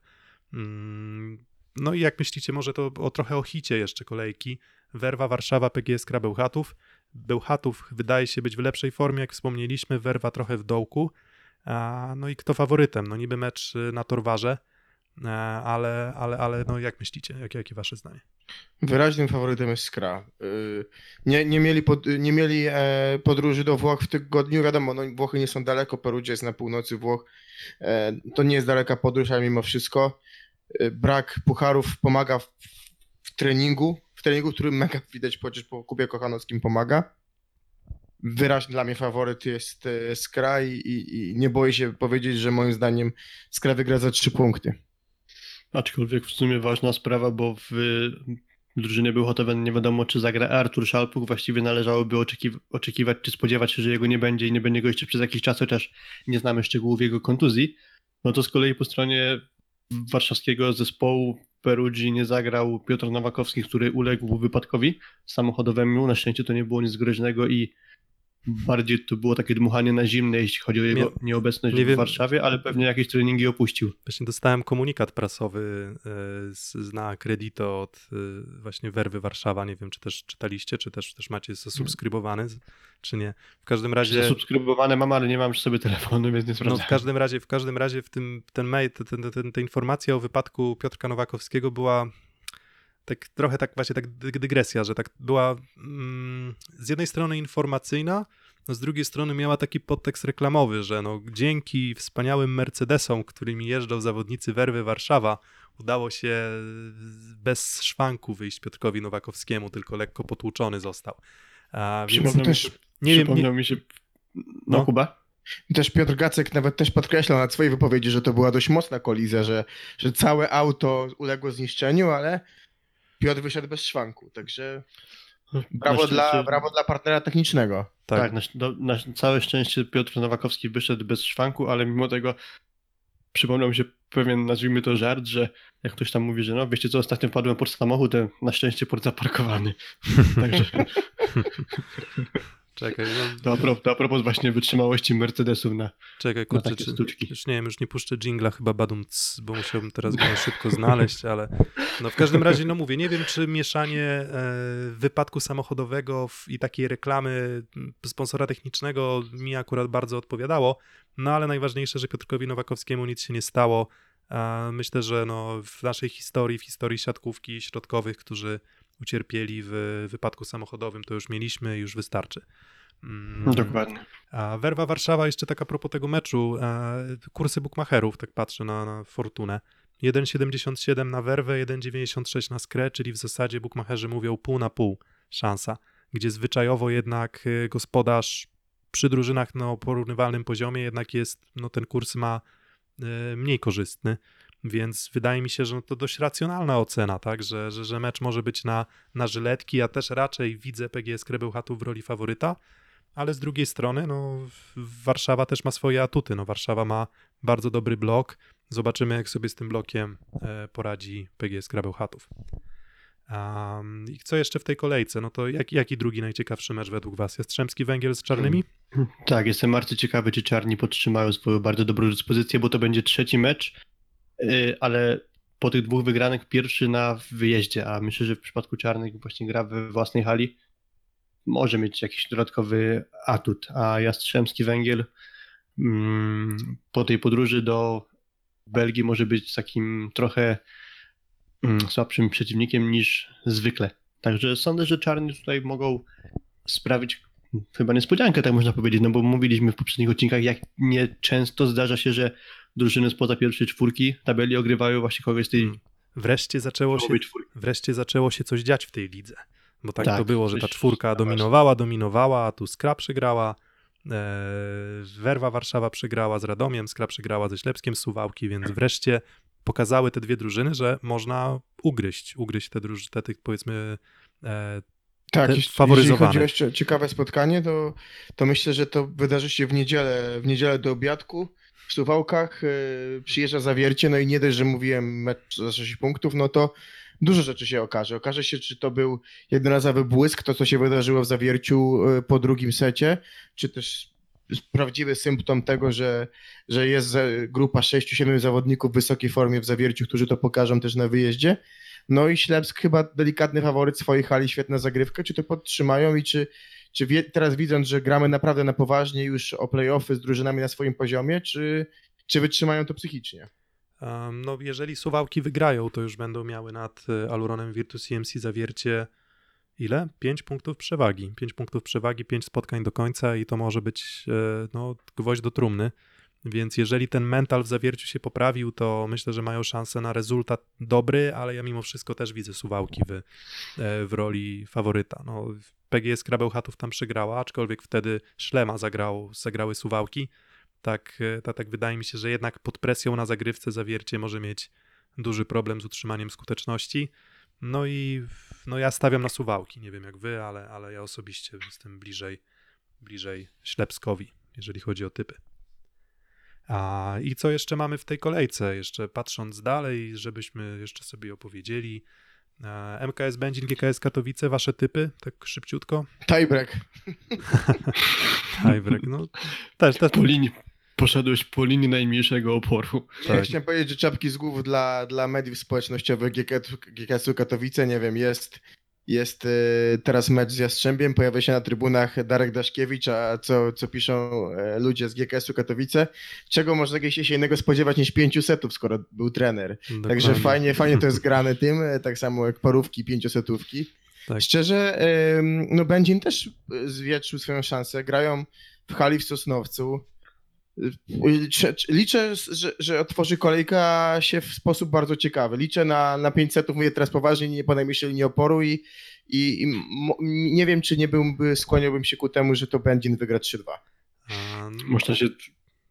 Mm, No i jak myślicie, może to o trochę o hicie jeszcze kolejki. Werwa, Warszawa, PGS Bełchatów. Bełchatów wydaje się być w lepszej formie, jak wspomnieliśmy, Werwa trochę w dołku. No i kto faworytem? No niby mecz y, na Torwarze, e, ale, ale, ale no jak myślicie? Jakie, jakie wasze zdanie? Wyraźnym faworytem jest Skra. Y, Nie, nie mieli, pod, nie mieli e, podróży do Włoch w tygodniu. Wiadomo, no, Włochy nie są daleko, Perugia jest na północy Włoch. E, To nie jest daleka podróż, ale mimo wszystko y, brak pucharów pomaga w, w treningu, treningu, który mega widać chociaż po Kubie Kochanowskim pomaga. Wyraźny dla mnie faworyt jest e, Skra i, i, nie boję się powiedzieć, że moim zdaniem Skra wygra za trzy punkty. Aczkolwiek w sumie ważna sprawa, bo w drużynie Bełchatowen nie wiadomo, czy zagra Artur Szalpuk. Właściwie należałoby oczekiw- oczekiwać, czy spodziewać się, że jego nie będzie i nie będzie go jeszcze przez jakiś czas, chociaż nie znamy szczegółów jego kontuzji. No to z kolei po stronie warszawskiego zespołu Perugii nie zagrał Piotr Nowakowski, który uległ wypadkowi samochodowemu. Na szczęście to nie było nic groźnego i bardziej to było takie dmuchanie na zimne, jeśli chodzi o jego Nie- nieobecność nie w wiem- Warszawie, ale pewnie jakieś treningi opuścił. Właśnie dostałem komunikat prasowy e, z, na Credito od e, właśnie Werwy Warszawa. Nie wiem, czy też czytaliście, czy też, też macie zasubskrybowany, czy nie. W każdym razie... Zasubskrybowane mam, ale nie mam przy sobie telefonu, więc nie No, sprawdzałem. w każdym razie, w każdym razie w tym, ten mail, ten, ten, ten, ta informacja o wypadku Piotrka Nowakowskiego była tak trochę tak właśnie tak dy- dygresja, że tak była mm, z jednej strony informacyjna, no z drugiej strony miała taki podtekst reklamowy, że no dzięki wspaniałym Mercedesom, którymi jeżdżą zawodnicy Werwy Warszawa, udało się bez szwanku wyjść Piotrkowi Nowakowskiemu, tylko lekko potłuczony został. A, więc Przypomniał, też- nie wiem, przypomniał nie, mi się... No, No. Kuba? Też Piotr Gacek nawet też podkreślał na swojej wypowiedzi, że to była dość mocna kolizja, że, że całe auto uległo zniszczeniu, ale Piotr wyszedł bez szwanku, także brawo, Na dla, szczęście- brawo dla partnera technicznego. tak, Tak, na, do, na całe szczęście Piotr Nowakowski wyszedł bez szwanku, ale mimo tego przypomniał mi się pewien, nazwijmy to żart, że jak ktoś tam mówi, że no wiecie co, ostatnio wpadłem pod samochód, to na szczęście port zaparkowany. Także czekaj, no, to a, propos, to a propos właśnie wytrzymałości Mercedesów na, czekaj, na kurczę, takie czy, sztuczki. Już nie wiem, już nie puszczę jingla chyba badumc, bo musiałbym teraz go szybko znaleźć, ale no w każdym razie, no mówię, nie wiem, czy mieszanie e, wypadku samochodowego w, i takiej reklamy sponsora technicznego mi akurat bardzo odpowiadało, no ale najważniejsze, że Piotrkowi Nowakowskiemu nic się nie stało. A myślę, że no, w naszej historii, w historii siatkówki środkowych, którzy ucierpieli w wypadku samochodowym, to już mieliśmy już wystarczy. Mm, Dokładnie. a Werwa Warszawa, jeszcze tak a propos tego meczu, e, kursy bukmacherów, tak patrzę na, na Fortunę. 1,77 na Werwę, 1,96 na Skrę, czyli w zasadzie bukmacherzy mówią pół na pół szansa, gdzie zwyczajowo jednak e, gospodarz przy drużynach na porównywalnym poziomie jednak jest, no ten kurs ma e, mniej korzystny, więc wydaje mi się, że to dość racjonalna ocena, tak, że, że, że mecz może być na, na żyletki, ja też raczej widzę PGS Krebełchatów w roli faworyta, ale z drugiej strony, no, Warszawa też ma swoje atuty. No, Warszawa ma bardzo dobry blok. Zobaczymy, jak sobie z tym blokiem e, poradzi PGS Grabełchatów. Um, I co jeszcze w tej kolejce? No to jak, jaki drugi najciekawszy mecz według Was? Jastrzębski Węgiel z Czarnymi? Tak, jestem bardzo ciekawy, czy Czarni podtrzymają swoją bardzo dobrą dyspozycję, bo to będzie trzeci mecz, ale po tych dwóch wygranych pierwszy na wyjeździe, a myślę, że w przypadku Czarnych właśnie gra we własnej hali, może mieć jakiś dodatkowy atut, a Jastrzębski Węgiel mm, po tej podróży do Belgii może być takim trochę mm, słabszym przeciwnikiem niż zwykle. Także sądzę, że Czarni tutaj mogą sprawić chyba niespodziankę, tak można powiedzieć, no bo mówiliśmy w poprzednich odcinkach, jak nieczęsto zdarza się, że drużyny spoza pierwszej czwórki tabeli ogrywają właśnie kogoś z tej Mm. Wreszcie zaczęło się, wreszcie zaczęło się coś dziać w tej lidze. Bo tak, Tak, to było, że ta czwórka no dominowała, dominowała, a tu Skra przegrała, e, Werwa Warszawa przegrała z Radomiem, Skra przegrała ze Ślepskiem Suwałki, więc wreszcie pokazały te dwie drużyny, że można ugryźć, ugryźć te drużyny, te tych powiedzmy e, Tak, Te jeśli, jeśli faworyzowane. chodzi o jeszcze ciekawe spotkanie, to, to myślę, że to wydarzy się w niedzielę, w niedzielę do obiadku. W Suwałkach yy, przyjeżdża zawiercie, no i nie dość, że mówiłem mecz za 6 punktów, no to dużo rzeczy się okaże. Okaże się, czy to był jednorazowy błysk, to co się wydarzyło w zawierciu yy, po drugim secie, czy też prawdziwy symptom tego, że, że jest za- grupa 6-7 zawodników w wysokiej formie w zawierciu, którzy to pokażą też na wyjeździe. No i Ślepsk chyba delikatny faworyt swojej hali, świetna zagrywka. Czy to podtrzymają i czy, czy wie, teraz widząc, że gramy naprawdę na poważnie już o playoffy z drużynami na swoim poziomie, czy, czy wytrzymają to psychicznie? Um, no, jeżeli Suwałki wygrają, to już będą miały nad e, Aluronem Virtus CMC zawiercie ile? 5 punktów przewagi. 5 punktów przewagi, 5 spotkań do końca i to może być e, no, gwoźdź do trumny. Więc jeżeli ten mental w zawierciu się poprawił, to myślę, że mają szansę na rezultat dobry, ale ja mimo wszystko też widzę Suwałki w, e, w roli faworyta. No, PGS Krabełchatów tam przegrała, aczkolwiek wtedy Szlema zagrał, zagrały Suwałki. Tak, tak, tak wydaje mi się, że jednak pod presją na zagrywce zawiercie może mieć duży problem z utrzymaniem skuteczności. No i no ja stawiam na Suwałki. Nie wiem jak wy, ale, ale ja osobiście jestem bliżej, bliżej Ślepskowi, jeżeli chodzi o typy. A i co jeszcze mamy w tej kolejce? Jeszcze patrząc dalej, żebyśmy jeszcze sobie opowiedzieli, MKS Będzin, GKS Katowice, wasze typy, tak szybciutko? Tiebreak. Tiebreak, no też, też. Po linii, poszedłeś po linii najmniejszego oporu. Ja Tak. chciałem powiedzieć, że czapki z głów dla, dla mediów społecznościowych GKS-u Katowice, nie wiem, jest, jest y, teraz mecz z Jastrzębiem, pojawia się na trybunach Darek Daszkiewicz, a co, co piszą e, ludzie z GKS-u Katowice? Czego można się innego spodziewać niż pięciu setów, skoro był trener? Także Dokładnie. fajnie, fajnie to jest grane tym, e, tak samo jak parówki pięciosetówki. Tak. Szczerze, no Będzin też e, zwietrzył swoją szansę. Grają w hali w Sosnowcu. Liczę, że, że otworzy kolejka się w sposób bardzo ciekawy. Liczę na, na 5 setów, mówię teraz poważnie, nie po najmniejszej linii oporu i, i, i nie wiem, czy nie byłby, skłaniałbym się ku temu, że to Będzin wygra 3-2. A, Można się,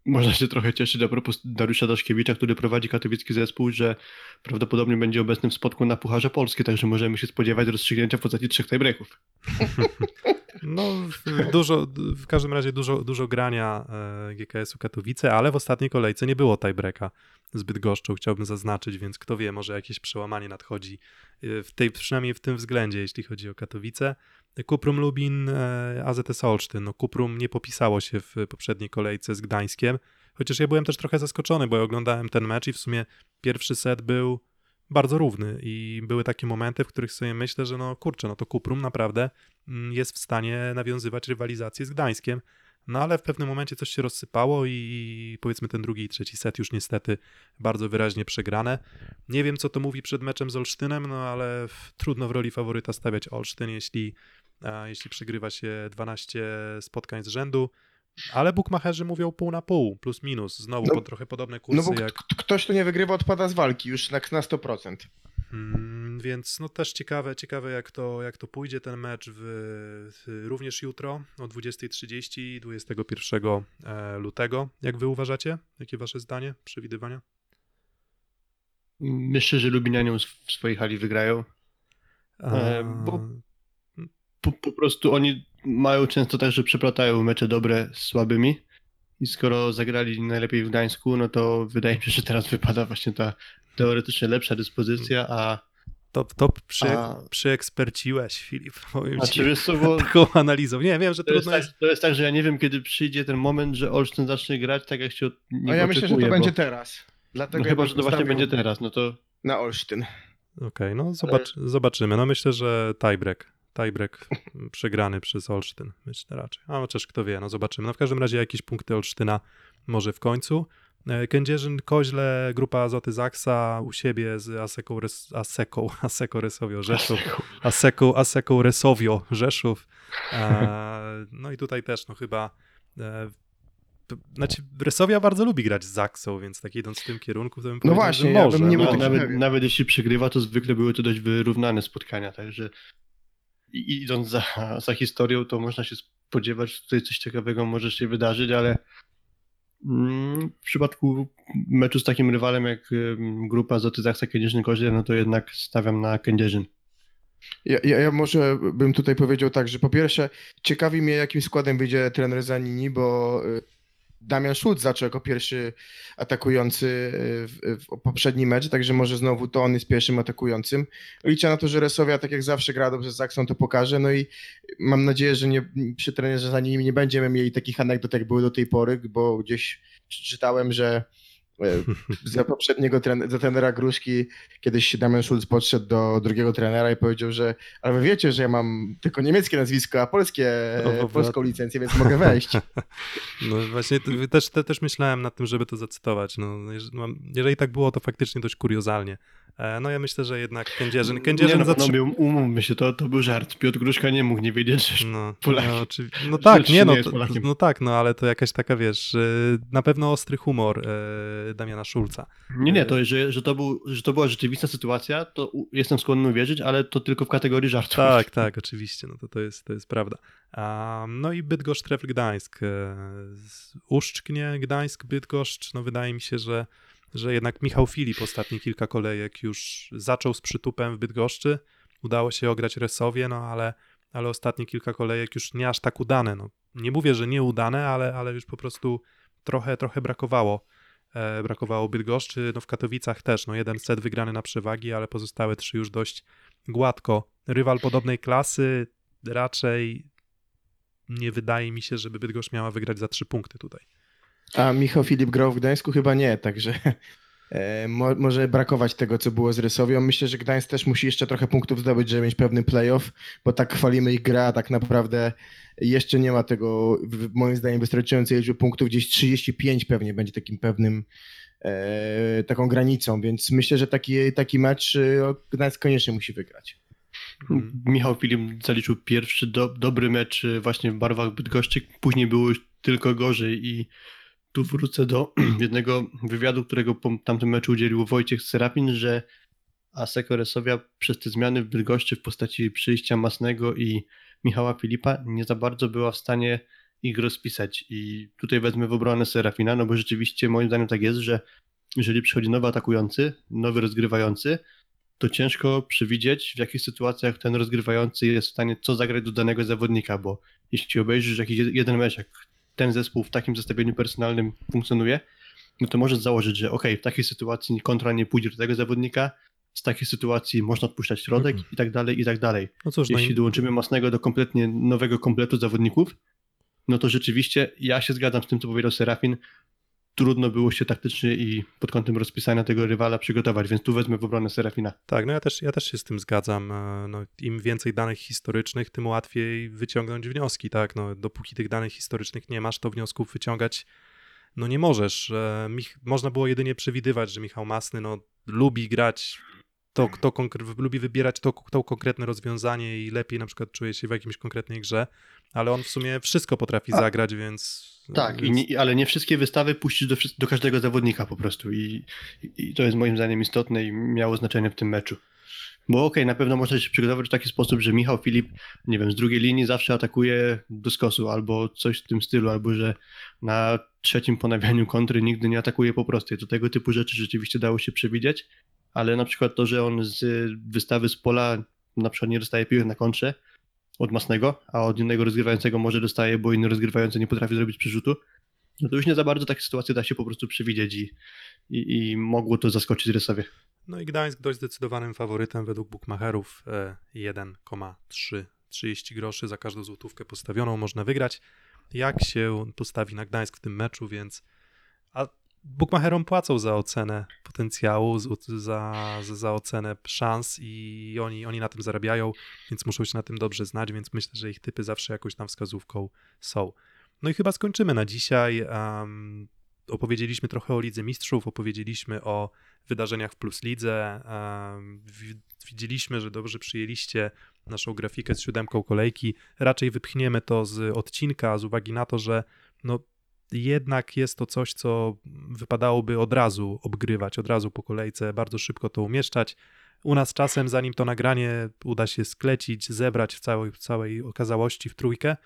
można się trochę cieszyć a propos Dariusza Daszkiewicza, który prowadzi katowicki zespół, że prawdopodobnie będzie obecny w spotku na Pucharze Polski, także możemy się spodziewać rozstrzygnięcia w postaci trzech tiebreaków. No, dużo, w każdym razie dużo, dużo grania e, GKS-u Katowice, ale w ostatniej kolejce nie było tiebreaka zbyt goszczą, chciałbym zaznaczyć, więc kto wie, może jakieś przełamanie nadchodzi e, w tej, przynajmniej w tym względzie, jeśli chodzi o Katowice. Kuprum Lubin, e, AZS Olsztyn. No, Kuprum nie popisało się w poprzedniej kolejce z Gdańskiem, chociaż ja byłem też trochę zaskoczony, bo ja oglądałem ten mecz i w sumie pierwszy set był bardzo równy i były takie momenty, w których sobie myślę, że no kurczę, no to Kuprum naprawdę mm, jest w stanie nawiązywać rywalizację z Gdańskiem. No ale w pewnym momencie coś się rozsypało i powiedzmy ten drugi i trzeci set już niestety bardzo wyraźnie przegrane. Nie wiem, co to mówi przed meczem z Olsztynem, no ale trudno w roli faworyta stawiać Olsztyn, jeśli, jeśli przegrywa się 12 spotkań z rzędu. Ale bukmacherzy mówią pół na pół, plus minus. Znowu No- po trochę podobne kursy No bo jak... ktoś, kto nie wygrywa, odpada z walki już na, na 100%. Mm, więc no też ciekawe, ciekawe jak to, jak to pójdzie ten mecz w, w, również jutro o 20.30 21 e, lutego. Jak wy uważacie? Jakie wasze zdanie, przewidywania? Myślę, że Lubinianie w swojej hali wygrają. E, bo- Po, po prostu oni mają często tak, że przeplatają mecze dobre z słabymi i skoro zagrali najlepiej w Gdańsku, no to wydaje mi się, że teraz wypada właśnie ta teoretycznie lepsza dyspozycja, a, To, to przy, A- przyeksperciłeś, Filip, powiem a ci, czy wiesz co, bo taką analizą. Nie, wiem, że to jest, trudno tak, jest... to jest tak, że ja nie wiem, kiedy przyjdzie ten moment, że Olsztyn zacznie grać tak, jak się od A niego No ja myślę, że to bo- będzie teraz. Dlatego No ja chyba, że to właśnie będzie teraz, no to Na Olsztyn. Okej, no zobacz, zobaczymy. No myślę, że tiebreak. Tiebreak przegrany przez Olsztyn. Myślę raczej. A chociaż kto wie, no zobaczymy. No w każdym razie jakieś punkty Olsztyna może w końcu. E, Kędzierzyn, Koźle, grupa Azoty Zaksa u siebie z Aseką, Res, Aseką, Aseko Resowio Rzeszów, Aseką, Aseką Resowio Rzeszów. E, no i tutaj też no chyba e, znaczy Resowia bardzo lubi grać z Zaksą, więc tak idąc w tym kierunku to bym powiedział, właśnie, że ja może. bym nie no. był No, nawet, nawet jeśli przegrywa, to zwykle były to dość wyrównane spotkania, także i- idąc za, za historią, to można się spodziewać, że tutaj coś ciekawego może się wydarzyć, ale mm, w przypadku meczu z takim rywalem jak grupa Zoty Zaksa Kędzierzyn Koźle, no to jednak stawiam na Kędzierzyn. Ja, ja, ja może bym tutaj powiedział tak, że po pierwsze ciekawi mnie jakim składem wyjdzie trener Zanini, bo y, Damian Szulc zaczął jako pierwszy atakujący y, w, w poprzedni mecz, także może znowu to on jest pierwszym atakującym. Liczę na to, że Resowia tak jak zawsze gra dobrze z Zaksą, to pokaże, no i mam nadzieję, że nie, przy trenerze Zanini nie będziemy mieli takich anegdot, jak były do tej pory, bo gdzieś czytałem, że e, za poprzedniego za trenera Gruszki kiedyś Damian Schulz podszedł do drugiego trenera i powiedział, że ale wy wiecie, że ja mam tylko niemieckie nazwisko, a polskie, O, polską licencję, więc mogę wejść. No właśnie, też, te, też myślałem nad tym, żeby to zacytować. No, no, jeżeli tak było, to faktycznie dość kuriozalnie. E, No ja myślę, że jednak Kędzierzyn, nie Kędzierzyn no, zatrzy... panowie, umówmy się, to, to był żart. Piotr Gruszka nie mógł nie wiedzieć, że No, Polaki. no, oczywi- no tak, nie no, nie Polakiem. no tak, no ale to jakaś taka, wiesz, e, na pewno ostry humor e, Damiana Szulca. Nie, nie, to, że, że, to był, że to była rzeczywista sytuacja, to jestem skłonny uwierzyć, ale to tylko w kategorii żartów. Tak, tak, oczywiście, no to, to, jest, to jest prawda. A, no i Bydgoszcz, Trefl, Gdańsk. E, Uszczknie, Gdańsk, Bydgoszcz, no wydaje mi się, że, że jednak Michał Filip ostatnie kilka kolejek już zaczął z przytupem w Bydgoszczy. Udało się ograć Resowie, no ale, ale ostatnie kilka kolejek już nie aż tak udane. No, nie mówię, że nieudane, ale, ale już po prostu trochę, trochę brakowało e, brakowało Bydgoszczy. No w Katowicach też, no jeden set wygrany na przewagi, ale pozostałe trzy już dość gładko. Rywal podobnej klasy raczej nie wydaje mi się, żeby Bydgoszcz miała wygrać za trzy punkty tutaj. A Michał Filip grał w Gdańsku? Chyba nie, także e, mo, może brakować tego, co było z Rysowią. Myślę, że Gdańsk też musi jeszcze trochę punktów zdobyć, żeby mieć pewny playoff, bo tak chwalimy ich grę, a tak naprawdę jeszcze nie ma tego, moim zdaniem, wystarczającej liczby punktów. Gdzieś 35 pewnie będzie takim pewnym, e, taką granicą, więc myślę, że taki, taki mecz e, Gdańsk koniecznie musi wygrać. Mhm. Michał Filip zaliczył pierwszy do, dobry mecz y, właśnie w barwach Bydgoszczy, później było już tylko gorzej i tu wrócę do jednego wywiadu, którego po tamtym meczu udzielił Wojciech Serapin, że Aseko Resowia przez te zmiany w Bydgoszczy w postaci przyjścia Masnego i Michała Filipa nie za bardzo była w stanie ich rozpisać. I tutaj wezmę w obronę Serafina, no bo rzeczywiście moim zdaniem tak jest, że jeżeli przychodzi nowy atakujący, nowy rozgrywający, to ciężko przewidzieć, w jakich sytuacjach ten rozgrywający jest w stanie co zagrać do danego zawodnika, bo jeśli obejrzysz jakiś jed- jeden mecz, jak ten zespół w takim zestawieniu personalnym funkcjonuje, no to możesz założyć, że ok, w takiej sytuacji kontra nie pójdzie do tego zawodnika, z takiej sytuacji można odpuszczać środek Mhm. i tak dalej, i tak dalej. No cóż, no Jeśli i, dołączymy Masnego do kompletnie nowego kompletu zawodników, no to rzeczywiście ja się zgadzam z tym, co powiedział Serafin. Trudno było się taktycznie i pod kątem rozpisania tego rywala przygotować, więc tu wezmę w obronę Serafina. tak, no ja też, ja też się z tym zgadzam. E, No, Im więcej danych historycznych, tym łatwiej wyciągnąć wnioski, tak? No, dopóki tych danych historycznych nie masz, to wniosków wyciągać no nie możesz. E, Mich- można było jedynie przewidywać, że Michał Masny no, lubi grać to, kto konkre- lubi wybierać to, to konkretne rozwiązanie i lepiej na przykład czuje się w jakimś konkretnej grze, ale on w sumie wszystko potrafi A- zagrać, więc... Tak, więc... nie, ale nie wszystkie wystawy puścić do, do każdego zawodnika po prostu I, i to jest moim zdaniem istotne i miało znaczenie w tym meczu. Bo okej, na pewno można się przygotować w taki sposób, że Michał Filip, nie wiem, z drugiej linii zawsze atakuje do skosu albo coś w tym stylu, albo że na trzecim ponawianiu kontry nigdy nie atakuje po prostu. To tego typu rzeczy rzeczywiście dało się przewidzieć, ale na przykład to, że on z wystawy z pola na przykład nie dostaje piłek na kontrze, od Masnego, a od innego rozgrywającego może dostaje, bo inny rozgrywający nie potrafi zrobić przerzutu, no to już nie za bardzo takie sytuacje da się po prostu przewidzieć i, i, i mogło to zaskoczyć Rysowie. No i Gdańsk dość zdecydowanym faworytem według bookmacherów e, 1,3 30 groszy za każdą złotówkę postawioną można wygrać. Jak się postawi na Gdańsk w tym meczu, więc bookmacherom płacą za ocenę potencjału, za, za, za ocenę szans i oni, oni na tym zarabiają, więc muszą się na tym dobrze znać, więc myślę, że ich typy zawsze jakąś tam wskazówką są. No i chyba skończymy na dzisiaj. Em, opowiedzieliśmy trochę o Lidze Mistrzów, opowiedzieliśmy o wydarzeniach w Plus Lidze. Wi- Widzieliśmy, że dobrze przyjęliście naszą grafikę z siódemką kolejki. Raczej wypchniemy to z odcinka z uwagi na to, że no, jednak jest to coś, co wypadałoby od razu obgrywać, od razu po kolejce, bardzo szybko to umieszczać. U nas czasem, zanim to nagranie uda się sklecić, zebrać w całej, w całej okazałości w trójkę,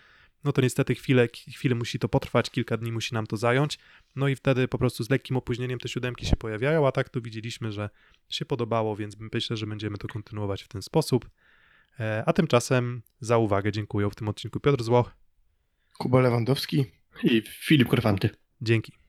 no to niestety chwilę, chwilę musi to potrwać, kilka dni musi nam to zająć, no i wtedy po prostu z lekkim opóźnieniem te siódemki się pojawiają, a tak tu widzieliśmy, że się podobało, więc myślę, że będziemy to kontynuować w ten sposób. E, A tymczasem za uwagę dziękuję w tym odcinku Piotr Złoch. Kuba Lewandowski. I Filip Korfanty. Dzięki.